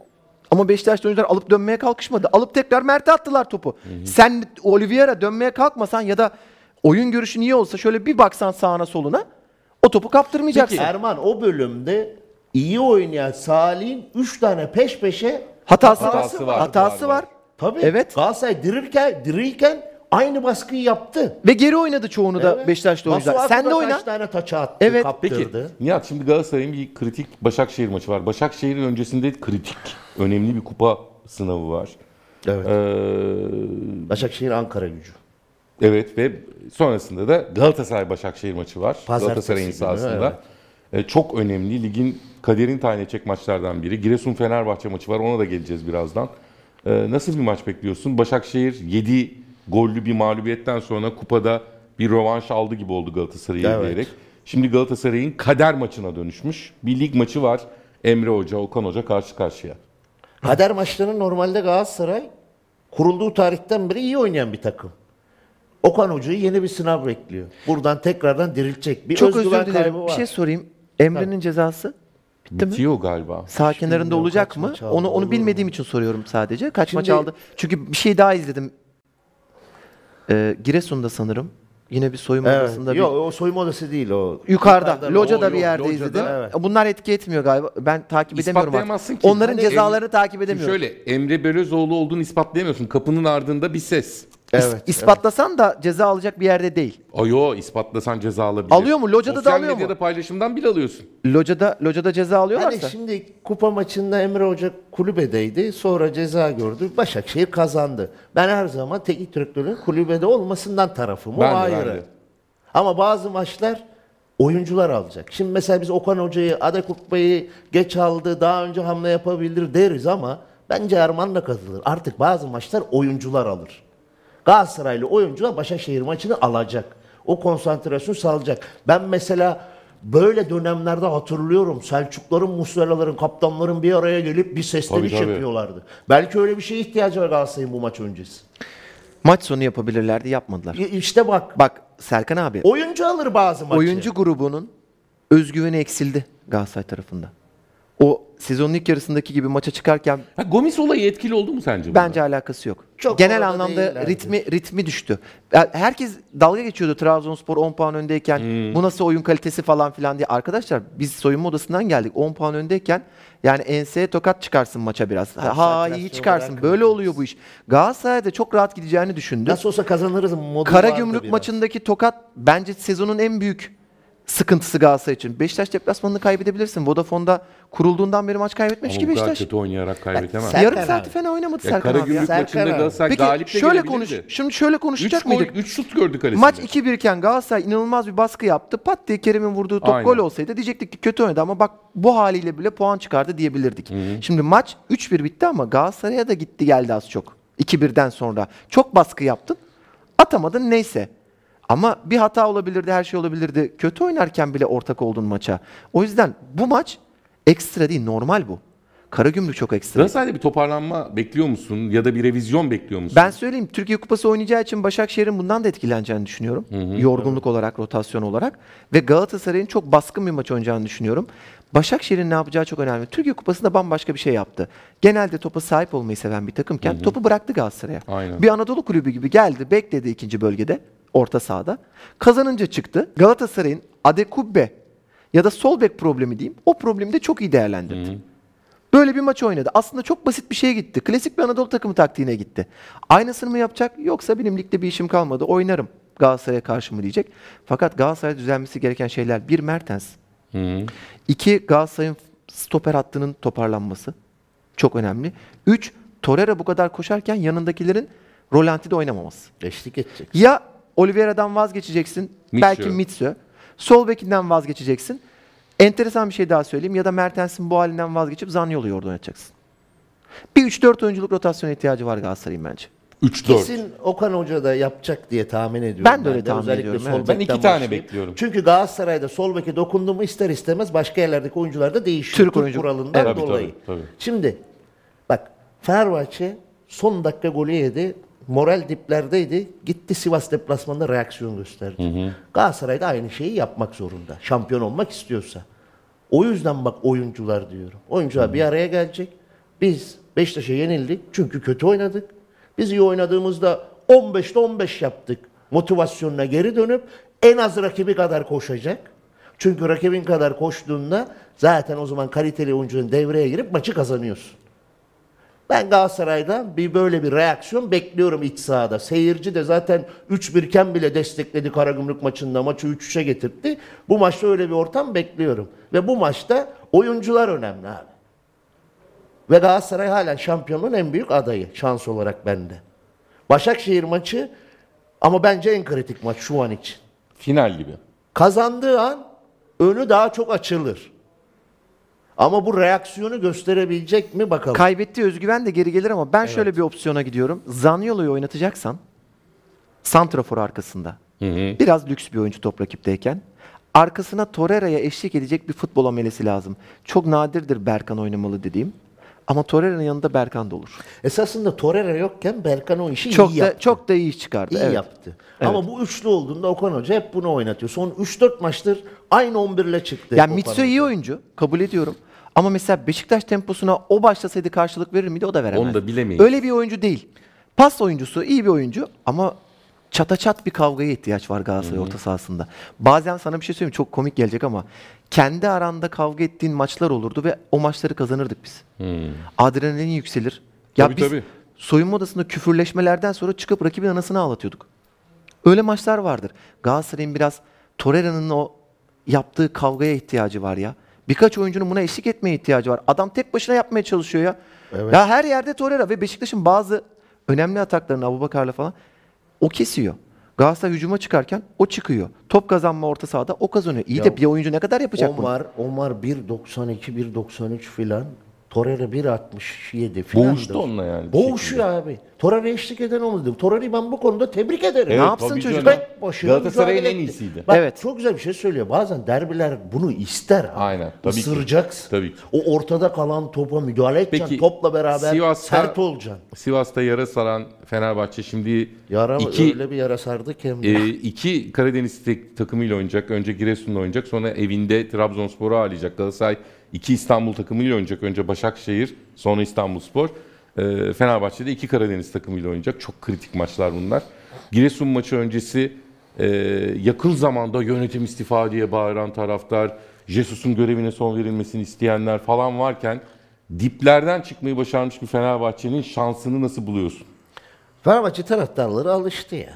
Ama Beşiktaş'ta oyuncular alıp dönmeye kalkışmadı. Alıp tekrar Mert'e attılar topu. Sen Oliveira dönmeye kalkmasan ya da oyun görüşün iyi olsa şöyle bir baksan sağına soluna o topu kaptırmayacaksın. Erman o bölümde iyi oynayan Salih'in 3 tane peş peşe hatası, Hatası var. Hatası var, var. var. Tabii. Evet. Galatasaray dirirken, dirirken aynı baskıyı yaptı. Ve geri oynadı çoğunu da Evet. Beşiktaş'ta oyuncular. Masuaku Sen da de oyna. Kaç tane taça attı, Evet. Peki kaptırdı. Nihat şimdi Galatasaray'ın bir kritik Başakşehir maçı var. Başakşehir'in öncesinde kritik, önemli bir kupa sınavı var. Evet. Ee, Başakşehir Ankara gücü. evet ve sonrasında da Galatasaray Başakşehir maçı var. Pazartesi Galatasaray'ın günü, sahasında. Ee, çok önemli ligin kaderin tayin edecek maçlardan biri. Giresun Fenerbahçe maçı var. Ona da geleceğiz birazdan. Ee, nasıl bir maç bekliyorsun? Başakşehir 7 gollü bir mağlubiyetten sonra kupada bir rövanş aldı gibi oldu Galatasaray'ı Evet. diyerek. Şimdi Galatasaray'ın kader maçına dönüşmüş. Bir lig maçı var. Emre Hoca, Okan Hoca karşı karşıya. Kader maçlarını normalde Galatasaray kurulduğu tarihten beri iyi oynayan bir takım. Okan Hoca'yı yeni bir sınav bekliyor. Buradan tekrardan diriltecek. Bir Çok özgüven özür dilerim. Bir şey sorayım. Emre'nin cezası bitti mi? Bitiyor galiba. Sağ kenarında bilmiyorum olacak mı? maç aldı, Onu onu mu? bilmediğim için soruyorum sadece. Kaç maç Şimdi- aldı? Çünkü bir şey daha izledim. Ee, Giresun'da sanırım. Yine bir soyunma Evet. odasında bir Yok o soyunma odası değil o. Yukarıda, Yukarıda, locada o- bir yerde locada, izledim. evet. Bunlar etki etmiyor galiba. Ben takip edemiyorum İspatlayamazsın artık. ki. Onların Hani cezalarını Emre- takip edemiyorum. şöyle Emre Belözoğlu olduğunu ispatlayamıyorsun. Kapının ardında bir ses. Evet. İspatlasan da ceza alacak bir yerde değil. Ayo ispatlasan ceza alabilir. Alıyor mu? Locada da Sosyal alıyor mu? medyada paylaşımdan bile alıyorsun. Locada locada ceza alıyorlarsa. Hani şimdi kupa maçında Emre Hoca kulübedeydi. Sonra ceza gördü. Başakşehir kazandı. Ben her zaman teknik direktörün kulübede olmasından tarafım. O Ben de, ayrı. ben de. Ama bazı maçlar oyuncular alacak. Şimdi mesela biz Okan Hoca'yı, Adekutba'yı geç aldı, daha önce hamle yapabilir deriz ama bence Erman da katılır. Artık bazı maçlar oyuncular alır. Galatasaraylı oyuncular Başakşehir maçını alacak. O konsantrasyon sağlayacak. Ben mesela böyle dönemlerde hatırlıyorum. Selçukların, Musleraların, kaptanların bir araya gelip bir sesleniş Tabii, tabii. yapıyorlardı. Belki öyle bir şeye ihtiyacı var Galatasaray'ın bu maç öncesi. Maç sonu yapabilirlerdi, yapmadılar. İşte bak. Bak Serkan abi, Oyuncu alır bazı maçı. oyuncu grubunun özgüveni eksildi Galatasaray tarafında. O sezonun ilk yarısındaki gibi maça çıkarken Ha, Gomis olayı etkili oldu mu sence? bunda? bence alakası yok. Çok Genel orada anlamda değillerdi. ritmi ritmi düştü. Ya Herkes dalga geçiyordu Trabzonspor 10 puan öndeyken. Hmm. Bu nasıl oyun kalitesi falan filan diye. Arkadaşlar biz soyunma odasından geldik. 10 puan öndeyken yani enseye tokat çıkarsın maça biraz. Ha, ha Konsantrasyon iyi çıkarsın. olarak Böyle oluyor bu iş. Galatasaray'da çok rahat gideceğini düşündü. Nasıl olsa kazanırız modu Kara vardı Gümrük biraz. maçındaki tokat bence sezonun en büyük sıkıntısı Galatasaray için. Beşiktaş deplasmanını kaybedebilirsin. Vodafone'da kurulduğundan beri maç kaybetmiş ki Beşiktaş. kötü oynayarak kaybetemez. Sen- Yarım Serkan saati abi. fena oynamadı Ya Serkan abi ya. Gümrük Serkan maçında abi. Galatasaray Peki galip de şöyle gelebilirdi. konuş. Şimdi şöyle 3 konuşacak gol, mıydık? 3 şut gördü kalesinde. Maç 2-1 iken Galatasaray inanılmaz bir baskı yaptı. Pat diye Kerem'in vurduğu top Aynen. gol olsaydı diyecektik ki kötü oynadı ama bak bu haliyle bile puan çıkardı diyebilirdik. Şimdi maç 3-1 bitti ama Galatasaray'a da gitti geldi az çok. 2-1'den sonra. Çok baskı yaptın. Atamadın neyse. Ama bir hata olabilirdi, her şey olabilirdi. Kötü oynarken bile ortak oldun maça. O yüzden bu maç ekstra değil, normal bu. Karagümrük çok ekstra. Galatasaray'da bir toparlanma bekliyor musun? Ya da bir revizyon bekliyor musun? Ben söyleyeyim Türkiye Kupası oynayacağı için Başakşehir'in bundan da etkileneceğini düşünüyorum. Yorgunluk olarak, rotasyon olarak ve Galatasaray'ın çok baskın bir maç oynayacağını düşünüyorum. Başakşehir'in ne yapacağı çok önemli. Türkiye Kupası'nda bambaşka bir şey yaptı. Genelde topa sahip olmayı seven bir takımken topu bıraktı Galatasaray'a. Aynen. Bir Anadolu kulübü gibi geldi, bekledi ikinci bölgede, orta sahada. Kazanınca çıktı. Galatasaray'ın Adekubbe ya da sol bek problemi diyeyim. O problemi de çok iyi değerlendirdi. Böyle bir maç oynadı. Aslında çok basit bir şeye gitti. Klasik bir Anadolu takımı taktiğine gitti. Aynısını mı yapacak yoksa benim ligde bir işim kalmadı oynarım Galatasaray'a karşı mı diyecek. Fakat Galatasaray'a düzelmesi gereken şeyler bir Mertens. İki Galatasaray'ın stoper hattının toparlanması. Çok önemli. Üç Torreira bu kadar koşarken yanındakilerin rolantide oynamaması. Eşlik edecek. Ya Oliveira'dan vazgeçeceksin. Mitsö. Belki Mitsö. Sol bekinden vazgeçeceksin. Enteresan bir şey daha söyleyeyim. Ya da Mertens'in bu halinden vazgeçip Zaniolo'yu orada oynatacaksın. Bir 3-4 oyunculuk rotasyon ihtiyacı var Galatasaray'ın bence. 3-4. Kesin Okan Hoca da yapacak diye tahmin ediyorum. Ben de öyle tahmin Özellikle ediyorum, sol evet. Ben iki tane bekliyorum. Çünkü Galatasaray'da sol beke dokundu mu ister istemez başka yerlerdeki oyuncular da değişiyor. Türk oyuncu- kuralından Evet. Dolayı. tabii, tabii. Şimdi bak Fenerbahçe son dakika golü yedi. Moral diplerdeydi. Gitti Sivas deplasmanında reaksiyon gösterdi. Galatasaray da aynı şeyi yapmak zorunda. Şampiyon olmak istiyorsa. O yüzden bak oyuncular diyorum. Oyuncular bir araya gelecek. Biz Beşiktaş'a yenildik çünkü kötü oynadık. Biz iyi oynadığımızda 15'te 15 yaptık. Motivasyonuna geri dönüp en az rakibi kadar koşacak. Çünkü rakibin kadar koştuğunda zaten o zaman kaliteli oyuncunun devreye girip maçı kazanıyorsun. Ben Galatasaray'dan bir böyle bir reaksiyon bekliyorum iç sahada. Seyirci de zaten 3-1 iken bile destekledi Karagümrük maçında. Maçı 3-3'e getirdi. Bu maçta öyle bir ortam bekliyorum. Ve bu maçta oyuncular önemli abi. Ve Galatasaray halen şampiyonluğun en büyük adayı şans olarak bende. Başakşehir maçı ama bence en kritik maç şu an için. Final gibi. Kazandığı an önü daha çok açılır. Ama bu reaksiyonu gösterebilecek mi bakalım. Kaybettiği özgüven de geri gelir ama ben şöyle bir opsiyona gidiyorum. Zaniolo'yu oynatacaksan Santrafor arkasında. Biraz lüks bir oyuncu top rakipteyken. Arkasına Torreira'ya eşlik edecek bir futbol amelesi lazım. Çok nadirdir Berkan oynamalı dediğim. Ama Torreira'nın yanında Berkan da olur. Esasında Torreira yokken Berkan o işi Çok iyi da yaptı. çok da iyi çıkardı. İyi evet. yaptı. Ama bu üçlü olduğunda Okan Hoca hep bunu oynatıyor. Son 3-4 maçtır aynı 11 ile çıktı. Yani Mitsu iyi oyuncu. Kabul ediyorum. Ama mesela Beşiktaş temposuna o başlasaydı karşılık verir miydi? O da veremez. Onu da bilemeyiz. Öyle bir oyuncu değil. Pas oyuncusu, iyi bir oyuncu ama çata çat bir kavgaya ihtiyaç var Galatasaray orta sahasında. Bazen sana bir şey söyleyeyim çok komik gelecek ama kendi aranda kavga ettiğin maçlar olurdu ve o maçları kazanırdık biz. Adrenalin yükselir. Ya Tabii, biz tabii. soyunma odasında küfürleşmelerden sonra çıkıp rakibin anasını ağlatıyorduk. Öyle maçlar vardır. Galatasaray'ın biraz Torreira'nın o yaptığı kavgaya ihtiyacı var ya. Birkaç oyuncunun buna eşlik etmeye ihtiyacı var. Adam tek başına yapmaya çalışıyor ya. Ya her yerde Torreira ve Beşiktaş'ın bazı önemli ataklarını Abubakar'la falan o kesiyor. Galatasaray hücuma çıkarken o çıkıyor. Top kazanma orta sahada o kazanıyor. İyi de bir oyuncu ne kadar yapacak bunu? Omar, Omar 1.92, 1.93 filan. Torreira 1.67 filan. Boğuştu onunla yani bir Boğuşuyor abi. Torreira eşlik eden olmadı. Torreira'yı ben bu konuda tebrik ederim. Evet, Ne yapsın tabii çocuk? canım. Tek başına Galatasaray'ın mücadele en etti. iyisiydi. Bak, Evet. Çok güzel bir şey söylüyor. Bazen derbiler bunu ister. Abi. Aynen, tabii ki. Isıracaksın. Tabii ki. O ortada kalan topa müdahale edeceksin. Peki, Topla beraber Sivas'ta- sert olacaksın. Sivas'ta yara saran Fenerbahçe şimdi Yara iki, öyle bir yara sardı ki hem de. e, iki Karadeniz tek- takımıyla oynayacak. Önce Giresun'la oynayacak. Sonra evinde Trabzonspor'u ağırlayacak. Galatasaray iki İstanbul takımıyla oynayacak. Önce Başakşehir, sonra İstanbulspor. E, Fenerbahçe'de iki Karadeniz takımıyla oynayacak. Çok kritik maçlar bunlar. Giresun maçı öncesi e, yakın zamanda yönetim istifa diye bağıran taraftar, Jesus'un görevine son verilmesini isteyenler falan varken diplerden çıkmayı başarmış bir Fenerbahçe'nin şansını nasıl buluyorsun? Fenerbahçe taraftarları alıştı ya.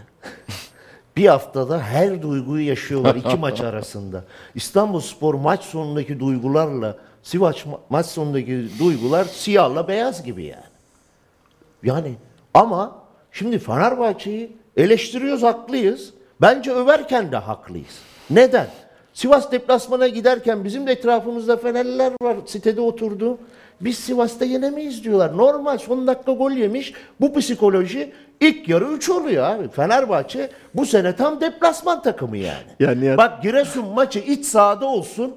[laughs] bir haftada her duyguyu yaşıyorlar iki maç arasında. İstanbul Spor maç sonundaki duygularla Sivas ma- maç sonundaki duygular siyahla beyaz gibi yani. Yani ama şimdi Fenerbahçe'yi eleştiriyoruz haklıyız. Bence överken de haklıyız. Neden? Sivas deplasmana giderken bizim de etrafımızda Fenerliler var sitede oturdu. Biz Sivas'ta yenemeyiz diyorlar. Normal son dakika gol yemiş. Bu psikoloji ilk yarı 3 oluyor abi. Fenerbahçe bu sene tam deplasman takımı yani. Ya Nihat- Bak Giresun maçı iç sahada olsun.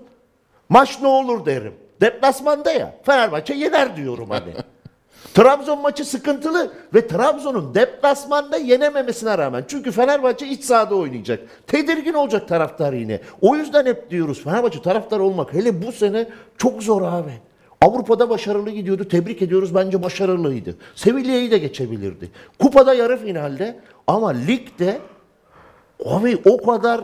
Maç ne olur derim. Deplasmanda ya. Fenerbahçe yener diyorum hani. [laughs] Trabzon maçı sıkıntılı ve Trabzon'un deplasmanda yenememesine rağmen. Çünkü Fenerbahçe iç sahada oynayacak. Tedirgin olacak taraftar yine. O yüzden hep diyoruz Fenerbahçe taraftar olmak hele bu sene çok zor abi. Avrupa'da başarılı gidiyordu. Tebrik ediyoruz. Bence başarılıydı. Sevilla'yı da geçebilirdi. Kupada yarı finalde ama ligde Abi o kadar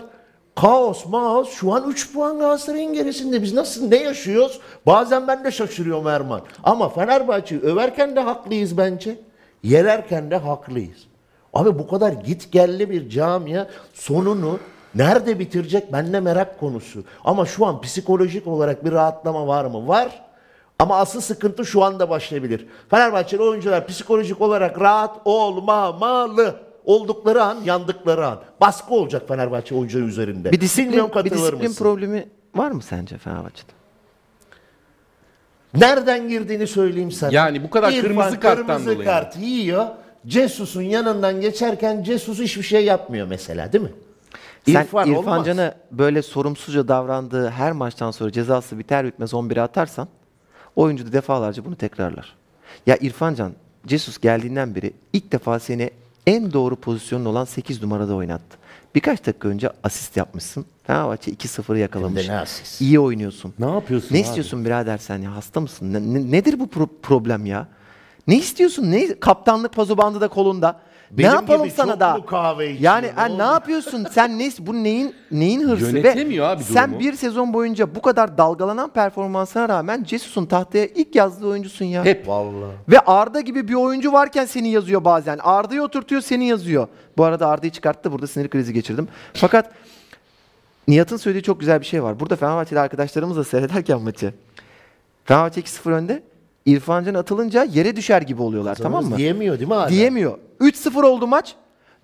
kaos maos şu an 3 puan Galatasaray'ın gerisinde. Biz nasıl ne yaşıyoruz? Bazen ben de şaşırıyorum Erman. Ama Fenerbahçe'yi överken de haklıyız bence. Yererken de haklıyız. Abi bu kadar git gelli bir camia sonunu nerede bitirecek bende merak konusu. Ama şu an psikolojik olarak bir rahatlama var mı? Var. Ama asıl sıkıntı şu anda başlayabilir. Fenerbahçeli oyuncular psikolojik olarak rahat olmamalı. Oldukları an, yandıkları an. Baskı olacak Fenerbahçe oyuncuları üzerinde. Bir disiplin, Bilmiyorum bir katılır disiplin mısın? problemi var mı sence Fenerbahçe'de? Nereden girdiğini söyleyeyim sana. Yani bu kadar kırmızı karttan kırmızı dolayı. kart yiyor. Cesus'un yanından geçerken Cesus hiçbir şey yapmıyor mesela değil mi? Sen İrfan İrfan, olmaz. Can'a böyle sorumsuzca davrandığı her maçtan sonra cezası biter bitmez 11'e atarsan oyuncu da defalarca bunu tekrarlar. Ya İrfan Can, Jesus geldiğinden beri ilk defa seni en doğru pozisyonun olan 8 numarada oynattı. Birkaç dakika önce asist yapmışsın. Fenerbahçe 2-0'ı yakalamış. Ne asist? İyi oynuyorsun. Ne yapıyorsun Ne abi? istiyorsun birader sen ya? Hasta mısın? Ne- ne- nedir bu pro- problem ya? Ne istiyorsun? Ne kaptanlık pazu bandı da kolunda? Benim ne yapalım sana da? kahve içiyor? Yani Ne ne yapıyorsun? Sen ne bu neyin neyin hırsı Yönetemiyor ve abi sen durumu. bir sezon boyunca bu kadar dalgalanan performansına rağmen Jesus'un tahtaya ilk yazdığı oyuncusun ya. Hep. Vallahi. Ve Arda gibi bir oyuncu varken seni yazıyor bazen. Arda'yı oturtuyor seni yazıyor. Bu arada Arda'yı çıkarttı burada sinir krizi geçirdim. Fakat Nihat'ın söylediği çok güzel bir şey var. Burada Fenerbahçeli arkadaşlarımızla seyrederken maçı. Fenerbahçe 2-0 önde. İrfan Can atılınca yere düşer gibi oluyorlar tamam mı? Diyemiyor değil mi hala? Diyemiyor. 3-0 oldu maç.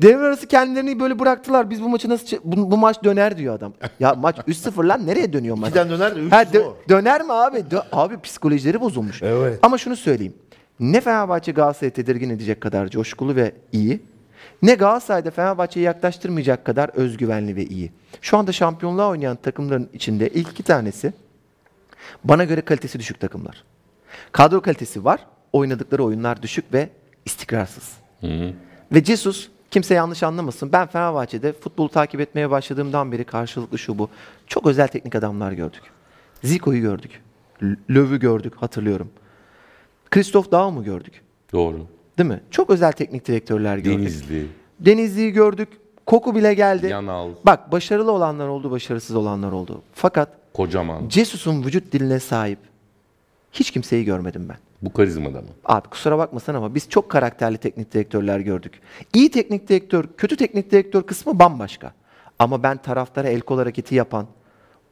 Devre arası kendilerini böyle bıraktılar. Biz bu maçı nasıl bu, bu maç döner diyor adam. Ya maç [laughs] 3-0 lan nereye dönüyor maç? İkiden döner de üç Ha, dö- döner mi abi? Dö- abi psikolojileri bozulmuş. Evet. Ama şunu söyleyeyim. Ne Fenerbahçe Galatasaray'ı tedirgin edecek kadar coşkulu ve iyi. Ne Galatasaray'da Fenerbahçe'yi yaklaştırmayacak kadar özgüvenli ve iyi. Şu anda şampiyonluğa oynayan takımların içinde ilk iki tanesi bana göre kalitesi düşük takımlar. Kadro kalitesi var. Oynadıkları oyunlar düşük ve istikrarsız. Ve Jesus kimse yanlış anlamasın. Ben Fenerbahçe'de futbolu takip etmeye başladığımdan beri karşılıklı şu bu. Çok özel teknik adamlar gördük. Zico'yu gördük. L- Löw'ü gördük hatırlıyorum. Christoph Daum'u gördük. Doğru. Değil mi? Çok özel teknik direktörler gördük. Denizli. Denizli'yi gördük. Koku bile geldi. Yanal, Bak başarılı olanlar oldu, başarısız olanlar oldu. Fakat kocaman. Cesus'un vücut diline sahip hiç kimseyi görmedim ben. Bu karizmada mı? Abi kusura bakmasın ama biz çok karakterli teknik direktörler gördük. İyi teknik direktör, kötü teknik direktör kısmı bambaşka. Ama ben taraftara el kol hareketi yapan,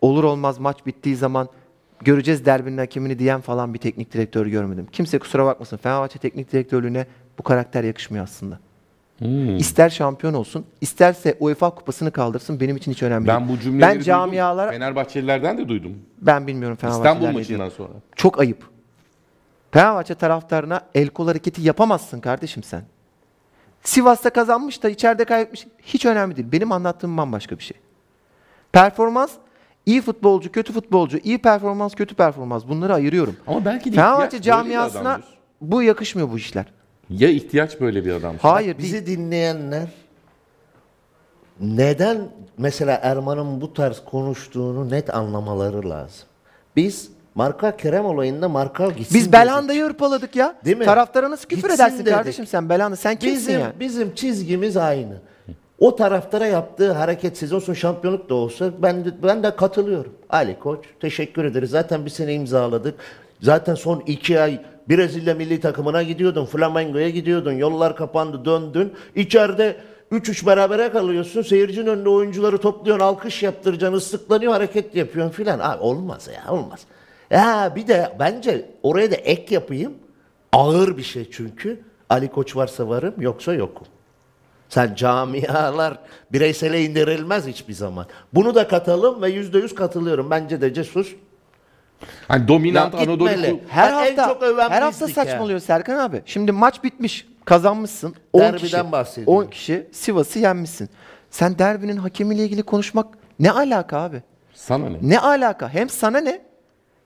olur olmaz maç bittiği zaman göreceğiz derbinin hakemini diyen falan bir teknik direktör görmedim. Kimse kusura bakmasın Fenerbahçe teknik direktörlüğüne bu karakter yakışmıyor aslında. Hmm. İster şampiyon olsun, isterse UEFA kupasını kaldırsın benim için hiç önemli Ben değil. bu cümleleri ben camialara duydum. Fenerbahçelilerden de duydum. ben bilmiyorum Fenerbahçeler İstanbul maçından sonra. Çok ayıp. Fenerbahçe taraftarına el kol hareketi yapamazsın kardeşim sen. Sivas'ta kazanmış da içeride kaybetmiş. Hiç önemli değil. Benim anlattığım bambaşka bir şey. Performans, iyi futbolcu, kötü futbolcu, iyi performans, kötü performans. Bunları ayırıyorum. Ama belki de Fenerbahçe camiasına bu yakışmıyor bu işler. Ya ihtiyaç böyle bir adam. Hayır değil. Bizi dinleyenler neden mesela Erman'ın bu tarz konuştuğunu net anlamaları lazım. Biz Marka Kerem olayında Marka gitsin Biz dedik. Belanda'yı hırpaladık ya. Değil mi? Taraftara nasıl küfür Gitsin edersin dedik. kardeşim sen Belanda? Sen kimsin Bizim, ya? bizim çizgimiz aynı. O taraftara yaptığı hareketsiz olsun şampiyonluk da olsa ben de, ben de katılıyorum. Ali Koç teşekkür ederiz. Zaten bir sene imzaladık. Zaten son iki ay Brezilya milli takımına gidiyordun. Flamengo'ya gidiyordun. Yollar kapandı döndün. İçeride 3-3 berabere kalıyorsun. Seyircinin önünde oyuncuları topluyorsun. Alkış yaptıracaksın. ıslıklanıyor hareket yapıyorsun filan. Abi olmaz ya olmaz. Ya bir de bence oraya da ek yapayım. Ağır bir şey çünkü. Ali Koç varsa varım yoksa yokum. Sen camialar bireysele indirilmez hiçbir zaman. Bunu da katalım ve yüzde yüz katılıyorum. Bence de Cesus Hani dominant Ya Anadolu gitmeli. Her Ben en hafta çok öven her hafta bizdik ya. saçmalıyor Serkan abi. Şimdi maç bitmiş. Kazanmışsın. 10 Derbiden kişi. bahsediyorum. 10 kişi Sivas'ı yenmişsin. Sen derbinin hakemiyle ilgili konuşmak ne alaka abi? sana ne? Ne alaka? Hem sana ne?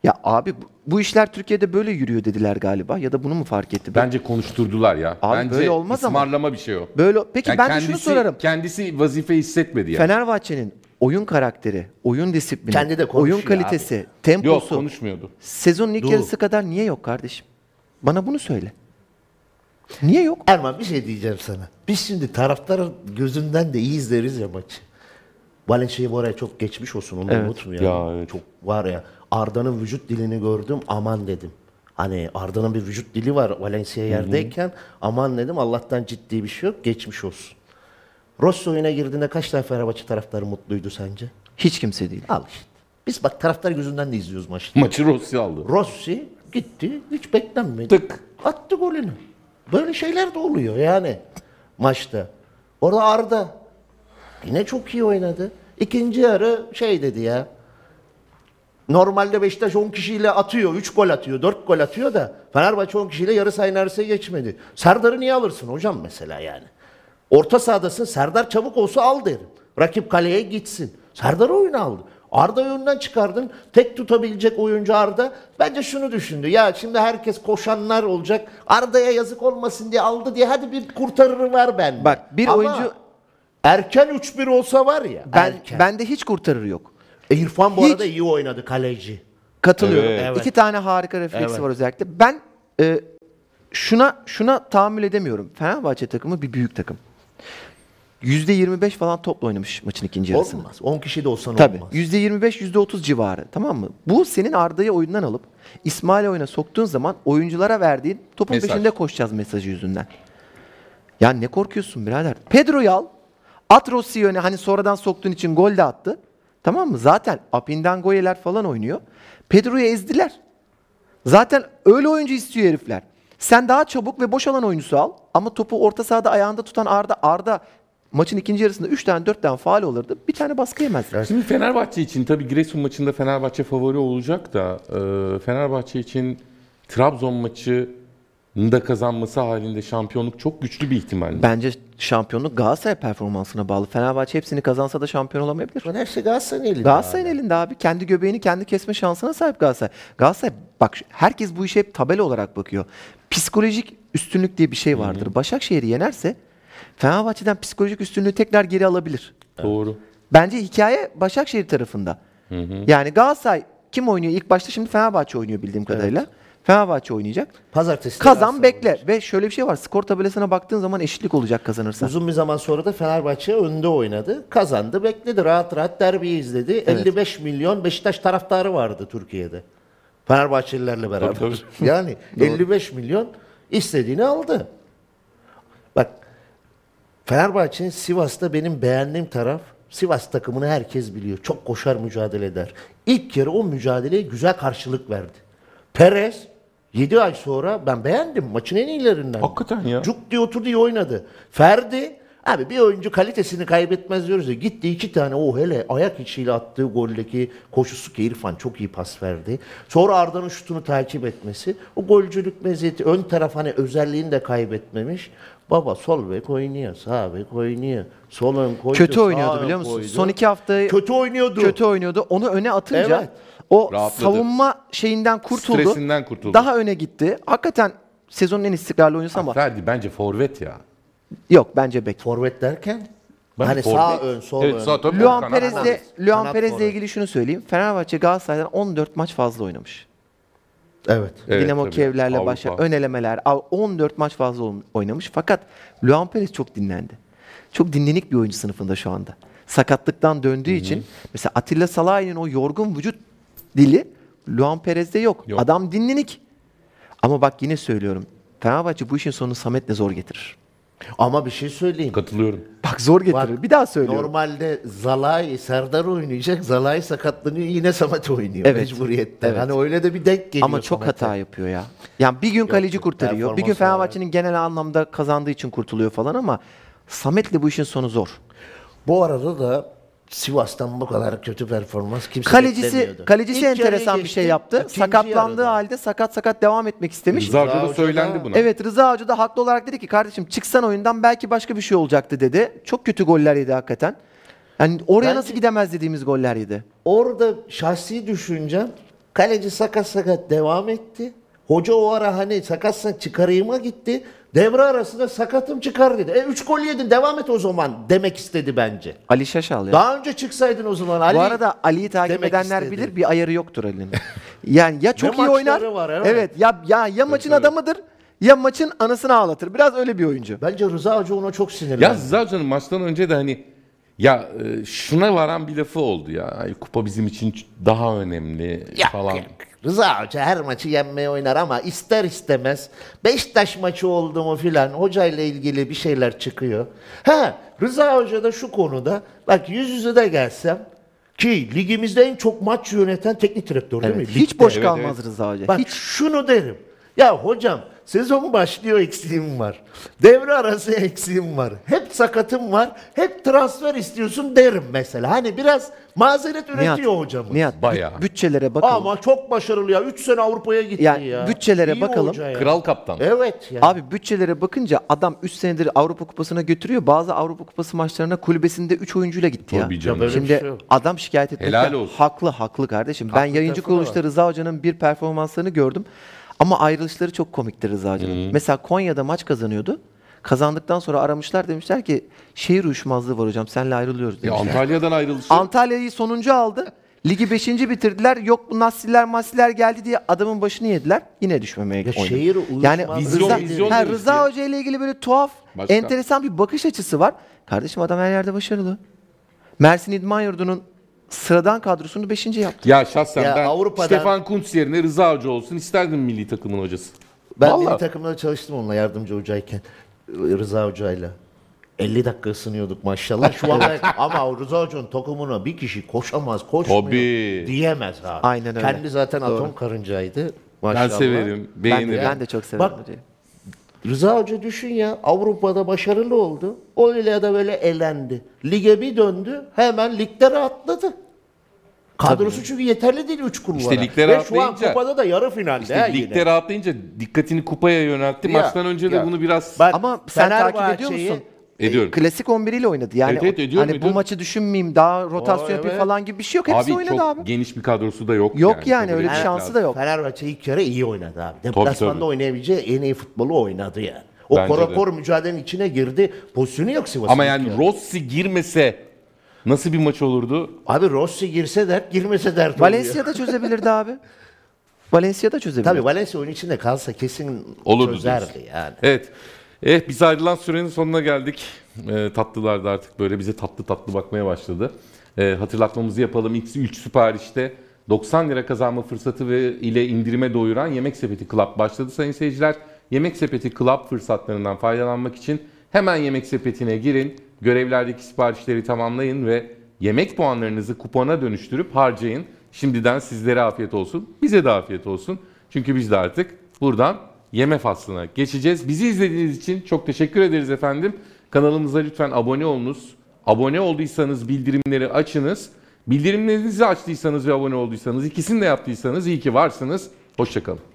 Ya abi bu, bu işler Türkiye'de böyle yürüyor dediler galiba ya da bunu mu fark etti? Bence konuşturdular ya. Abi Bence böyle olmaz ama. ısmarlama bir şey o. Böyle peki Yani ben de şunu sorarım. Kendisi vazife hissetmedi yani. Fenerbahçe'nin oyun karakteri, oyun disiplini, Kendi de oyun kalitesi, Yok temposu konuşmuyordu. sezonun ilk Dur. yarısı kadar niye yok kardeşim? Bana bunu söyle. Niye yok? Erman bir şey diyeceğim sana. Biz şimdi taraftarın gözünden de iyi izleriz ya maçı. Valencia'yı bu araya çok geçmiş olsun onu Evet. unutmayalım. Ya, evet. Çok var ya Arda'nın vücut dilini gördüm aman dedim. Hani Arda'nın bir vücut dili var Valencia yerdeyken aman dedim Allah'tan ciddi bir şey yok geçmiş olsun. Rossi oyuna girdiğinde kaç tane Fenerbahçe taraftarı mutluydu sence? Hiç kimse değil. Al işte. Biz bak taraftar gözünden de izliyoruz maçları. Maçı Rossi aldı. Rossi gitti hiç beklenmedi. Tık. Attı golünü. Böyle şeyler de oluyor yani maçta. Orada Arda yine çok iyi oynadı. İkinci yarı şey dedi ya. Normalde Beşiktaş 10 kişiyle atıyor. 3 gol atıyor, 4 gol atıyor da Fenerbahçe 10 kişiyle yarı sayı neredeyse geçmedi. Serdar'ı niye alırsın hocam mesela yani? Orta sahadasın Serdar çabuk olsa al derim. Rakip kaleye gitsin. Serdar oyunu aldı. Arda oyundan çıkardın. Tek tutabilecek oyuncu Arda. Bence şunu düşündü. Ya şimdi herkes koşanlar olacak. Arda'ya yazık olmasın diye aldı diye hadi bir kurtarırı var bende. Bak, bir Ama oyuncu- erken 3-1 olsa var ya. Ben erken. bende hiç kurtarır yok. E, İrfan bu Hiç. arada iyi oynadı kaleci. Katılıyorum. Evet. Evet. İki tane harika refleksi Evet. var özellikle. Ben e, şuna şuna tahammül edemiyorum. Fenerbahçe takımı bir büyük takım. %25 falan topla oynamış maçın ikinci yarısını. Olmaz. 10 kişi de olsan Tabii. olmaz. %25, %30 civarı. Tamam mı? Bu senin Arda'yı oyundan alıp İsmail oyuna soktuğun zaman oyunculara verdiğin topun Mesaj. peşinde koşacağız mesajı yüzünden. Ya ne korkuyorsun birader? Pedro'yu al. At Rossi'yi öne hani sonradan soktuğun için gol de attı. Tamam mı? Zaten Apindangoyeler falan oynuyor. Pedro'yu ezdiler. Zaten öyle oyuncu istiyor herifler. Sen daha çabuk ve boş alan oyuncusu al. Ama topu orta sahada ayağında tutan Arda Arda maçın ikinci yarısında 3 tane 4 tane faal olurdu. Bir tane baskı yemezler. Şimdi Fenerbahçe için tabii Giresun maçında Fenerbahçe favori olacak da e, Fenerbahçe için Trabzon maçı da kazanması halinde şampiyonluk çok güçlü bir ihtimal. Bence şampiyonluk Galatasaray performansına bağlı. Fenerbahçe hepsini kazansa da şampiyon olamayabilir. Bunun hepsi Galatasaray'ın elinde. Galatasaray'ın elinde abi. Kendi göbeğini kendi kesme şansına sahip Galatasaray. Galatasaray bak herkes bu işe hep tabela olarak bakıyor. Psikolojik üstünlük diye bir şey vardır. Başakşehir'i yenerse Fenerbahçe'den psikolojik üstünlüğü tekrar geri alabilir. Doğru. Bence hikaye Başakşehir tarafında. Yani Galatasaray kim oynuyor ilk başta? Şimdi Fenerbahçe oynuyor bildiğim kadarıyla. Fenerbahçe oynayacak. Pazartesi. Kazan bekle. oynayacak. Ve şöyle bir şey var. Skor tabelasına baktığın zaman eşitlik olacak kazanırsa. Uzun bir zaman sonra da Fenerbahçe önde oynadı. Kazandı, bekledi. Rahat rahat derbiyi izledi. 55 milyon Beşiktaş taraftarı vardı Türkiye'de. Fenerbahçelilerle beraber. Tabii, Yani 55 milyon istediğini aldı. Fenerbahçe'nin Sivas'ta benim beğendiğim taraf Sivas takımını herkes biliyor. Çok koşar mücadele eder. İlk kere o mücadeleye güzel karşılık verdi. Perez 7 ay sonra ben beğendim. Maçın en iyilerinden. Hakikaten ya. Cuk diye oturdu iyi oynadı. Ferdi abi bir oyuncu kalitesini kaybetmez diyoruz ya. Gitti iki tane o hele ayak içiyle attığı goldeki koşusu ki İrfan çok iyi pas verdi. Sonra Arda'nın şutunu takip etmesi. O golcülük meziyeti ön taraf hani özelliğini de kaybetmemiş. Baba sol bek oynuyor, sağ bek oynuyor. Sol ön koydu, Kötü sağ oynuyordu ön biliyor musun? koydu. Son iki hafta Kötü oynuyordu. kötü oynuyordu. Onu öne atınca Evet. o Rahatladı. savunma şeyinden kurtuldu. Stresinden kurtuldu. Daha öne gitti. Hakikaten sezonun en istikrarlı oyuncusu ama Ferdi bence forvet ya. yok bence bek. Forvet derken Ben hani forvet- sağ ön, sol Evet, ön. sağ tabii. Luan Kanat- Perez'le. Luan Kanat Perez'le forvet. ilgili şunu söyleyeyim. Fenerbahçe Galatasaray'dan 14 maç fazla oynamış. Evet. Evet, Dinamo tabii. Kiev'lerle Avrupa. başla ön elemeler al- 14 maç fazla oyn- oynamış. Fakat Luan Perez çok dinlendi. Çok dinlenik bir oyuncu sınıfında şu anda. Sakatlıktan döndüğü için mesela Atilla Salahi'nin o yorgun vücut dili Luan Perez'de yok. Yok. Adam dinlenik. Ama bak yine söylüyorum. Fenerbahçe bu işin sonunu Samet'le zor getirir. Ama bir şey söyleyeyim. Katılıyorum. Bak zor getirir. Bak, bir daha söylüyorum. Normalde Zalai, Serdar oynayacak. Zalai sakatlanıyor yine Samet oynuyor Evet. mecburiyetten. Evet. Hani öyle de bir denk geliyor Ama çok Samet'e. hata yapıyor ya. Yani bir gün kaleci yok, kurtarıyor. Bir gün Fenerbahçe'nin genel anlamda kazandığı için kurtuluyor falan ama Samet'le bu işin sonu zor. Bu arada da Sivas'tan bu kadar kötü performans kimse Kalecisi beklemiyordu. kalecisi İlk enteresan bir geçti, şey yaptı. ikinci Sakatlandığı yarıda. halde sakat sakat devam etmek istemiş. Rıza Hoca da söylendi buna. Evet Rıza Hoca da haklı olarak dedi ki kardeşim çıksan oyundan belki başka bir şey olacaktı dedi. Çok kötü goller yedi hakikaten. Yani oraya Bence- nasıl gidemez dediğimiz goller yedi. Orada şahsi düşüncem kaleci sakat sakat devam etti. Hoca o ara hani sakatsan çıkarayıma gitti. Devre arasında sakatım çıkar dedi. E 3 gol yedin devam et o zaman demek istedi bence. Ali Şaşal ya. Daha önce çıksaydın o zaman Ali. Bu arada Ali'yi takip demek edenler istedi. bilir bir ayarı yoktur Ali'nin. [laughs] yani ya çok Ne iyi oynar. var, evet. ya ya ya maçın tabii. adamıdır ya maçın anısını ağlatır. Biraz öyle bir oyuncu. Bence Rıza Hoca ona çok sinirlendi. Ya Rıza Hoca'nın maçtan önce de hani ya e, şuna varan bir lafı oldu ya. Ay, kupa bizim için daha önemli Yok, falan. yok. Rıza Hoca her maçı yenmeye oynar ama ister istemez Beşiktaş maçı oldu mu filan hocayla ilgili bir şeyler çıkıyor. Ha Rıza Hoca da şu konuda bak yüz yüze de gelsem ki ligimizde en çok maç yöneten teknik direktör değil Evet, mi? hiç Ligde. boş Evet, kalmaz evet. Rıza Hoca. Bak hiç. şunu derim. Ya hocam sezon başlıyor eksiğim var. Devre arası eksiğim var. Hep sakatım var. Hep transfer istiyorsun derim mesela. Hani biraz mazeret üretiyor hocamız. Nihat, Bayağı. büt- bütçelere bakalım. Ama çok başarılı ya. 3 sene Avrupa'ya gitti Yani ya. bütçelere İyi bakalım. ya. Kral kaptan. Evet ya. Abi bütçelere bakınca adam 3 senedir Avrupa Kupası'na götürüyor. Bazı Avrupa Kupası maçlarına kulübesinde 3 oyuncuyla gitti ya. Tabii canım. Ya bir Şimdi şey adam şikayet Helal olsun. haklı haklı kardeşim. ben Haklı yayıncı tarafı da kuruluşta Rıza Hoca'nın bir performanslarını gördüm. Ama ayrılışları çok komikti Rıza Hoca'nın. Mesela Konya'da maç kazanıyordu. Kazandıktan sonra aramışlar demişler ki şehir uyuşmazlığı var hocam seninle ayrılıyoruz Ya demişler. Antalya'dan ayrılışı. Antalya'yı sonuncu aldı. Ligi 5. bitirdiler. Yok bu Nasiller Masiller geldi diye adamın başını yediler. Yine düşmemeye Ya oynadı. şehir Yani uyuşmazlığı Vizyon- Rıza, vizyon ha, deriz Rıza ya. Hoca ile ilgili böyle tuhaf, Başka? enteresan bir bakış açısı var. Kardeşim adam her yerde başarılı. Mersin İdman Yurdu'nun sıradan kadrosunu 5. yaptı. Ya şahsen Ya ben Avrupa'dan- Stefan Kuntz yerine Rıza Hoca olsun isterdim milli takımın hocası. Ben Vallahi. milli takımda çalıştım onunla yardımcı hocayken. Rıza Hoca'yla. 50 dakika ısınıyorduk maşallah. Şu an [laughs] ama Rıza Hoca'nın takımına bir kişi koşamaz, koşmuyor Tabii. diyemez abi. Aynen öyle. Kendi zaten atom karıncaydı. Maşallah. Ben severim, Ben beğenirim. de, ben de çok severim Bak- hocayı. Rıza Hoca düşün ya Avrupa'da başarılı oldu. O ile de böyle elendi. Lige bir döndü hemen ligde rahatladı. Kadrosu çünkü yeterli değil 3 kulvara. İşte ligde Ve şu an rahatlayınca- kupada da yarı finalde. İşte ha ligde yine. rahatlayınca dikkatini kupaya yöneltti. Ya, Maçtan önce de ya. bunu biraz Bak, Ama sen takip ediyor Fenerbahçe'yi- musun? Ediyorum. E, Klasik 11 ile oynadı. Yani Evet, evet, ediyorum, hani bu ediyorum. maçı düşünmeyeyim, daha rotasyon yapayım evet. falan gibi bir şey yok. Hepsi abi oynadı çok abi. geniş bir kadrosu da yok. Yok yani, kabul öyle bir etmek şansı lazım. da yok. Fenerbahçe ilk kere iyi oynadı abi. Deplasmanda tabii. oynayabileceği en iyi futbolu oynadı yani. O Bence korakor mücadelenin içine girdi. Pozisyonu yok Sivas'ın. Ama ilk yani yarı. Rossi girmese nasıl bir maç olurdu? Abi Rossi girse dert, girmese dert oluyor. Valencia'da çözebilirdi abi. Valencia da çözebilir. Tabii Valencia oyun içinde kalsa kesin Olurdu çözerdi diyorsun. yani. Evet. Eh biz ayrılan sürenin sonuna geldik. Ee, tatlılar da artık böyle bize tatlı tatlı bakmaya başladı. Ee, hatırlatmamızı yapalım. İlk 3 siparişte 90 lira kazanma fırsatı ve ile indirime doyuran Yemek Sepeti Club başladı sayın seyirciler. Yemek Sepeti Club fırsatlarından faydalanmak için hemen Yemek Sepeti'ne girin. Görevlerdeki siparişleri tamamlayın ve yemek puanlarınızı kupona dönüştürüp harcayın. Şimdiden sizlere afiyet olsun. Bize de afiyet olsun. Çünkü biz de artık buradan yeme faslına geçeceğiz. Bizi izlediğiniz için çok teşekkür ederiz efendim. Kanalımıza lütfen abone olunuz. Abone olduysanız bildirimleri açınız. Bildirimlerinizi açtıysanız ve abone olduysanız ikisini de yaptıysanız iyi ki varsınız. Hoşçakalın.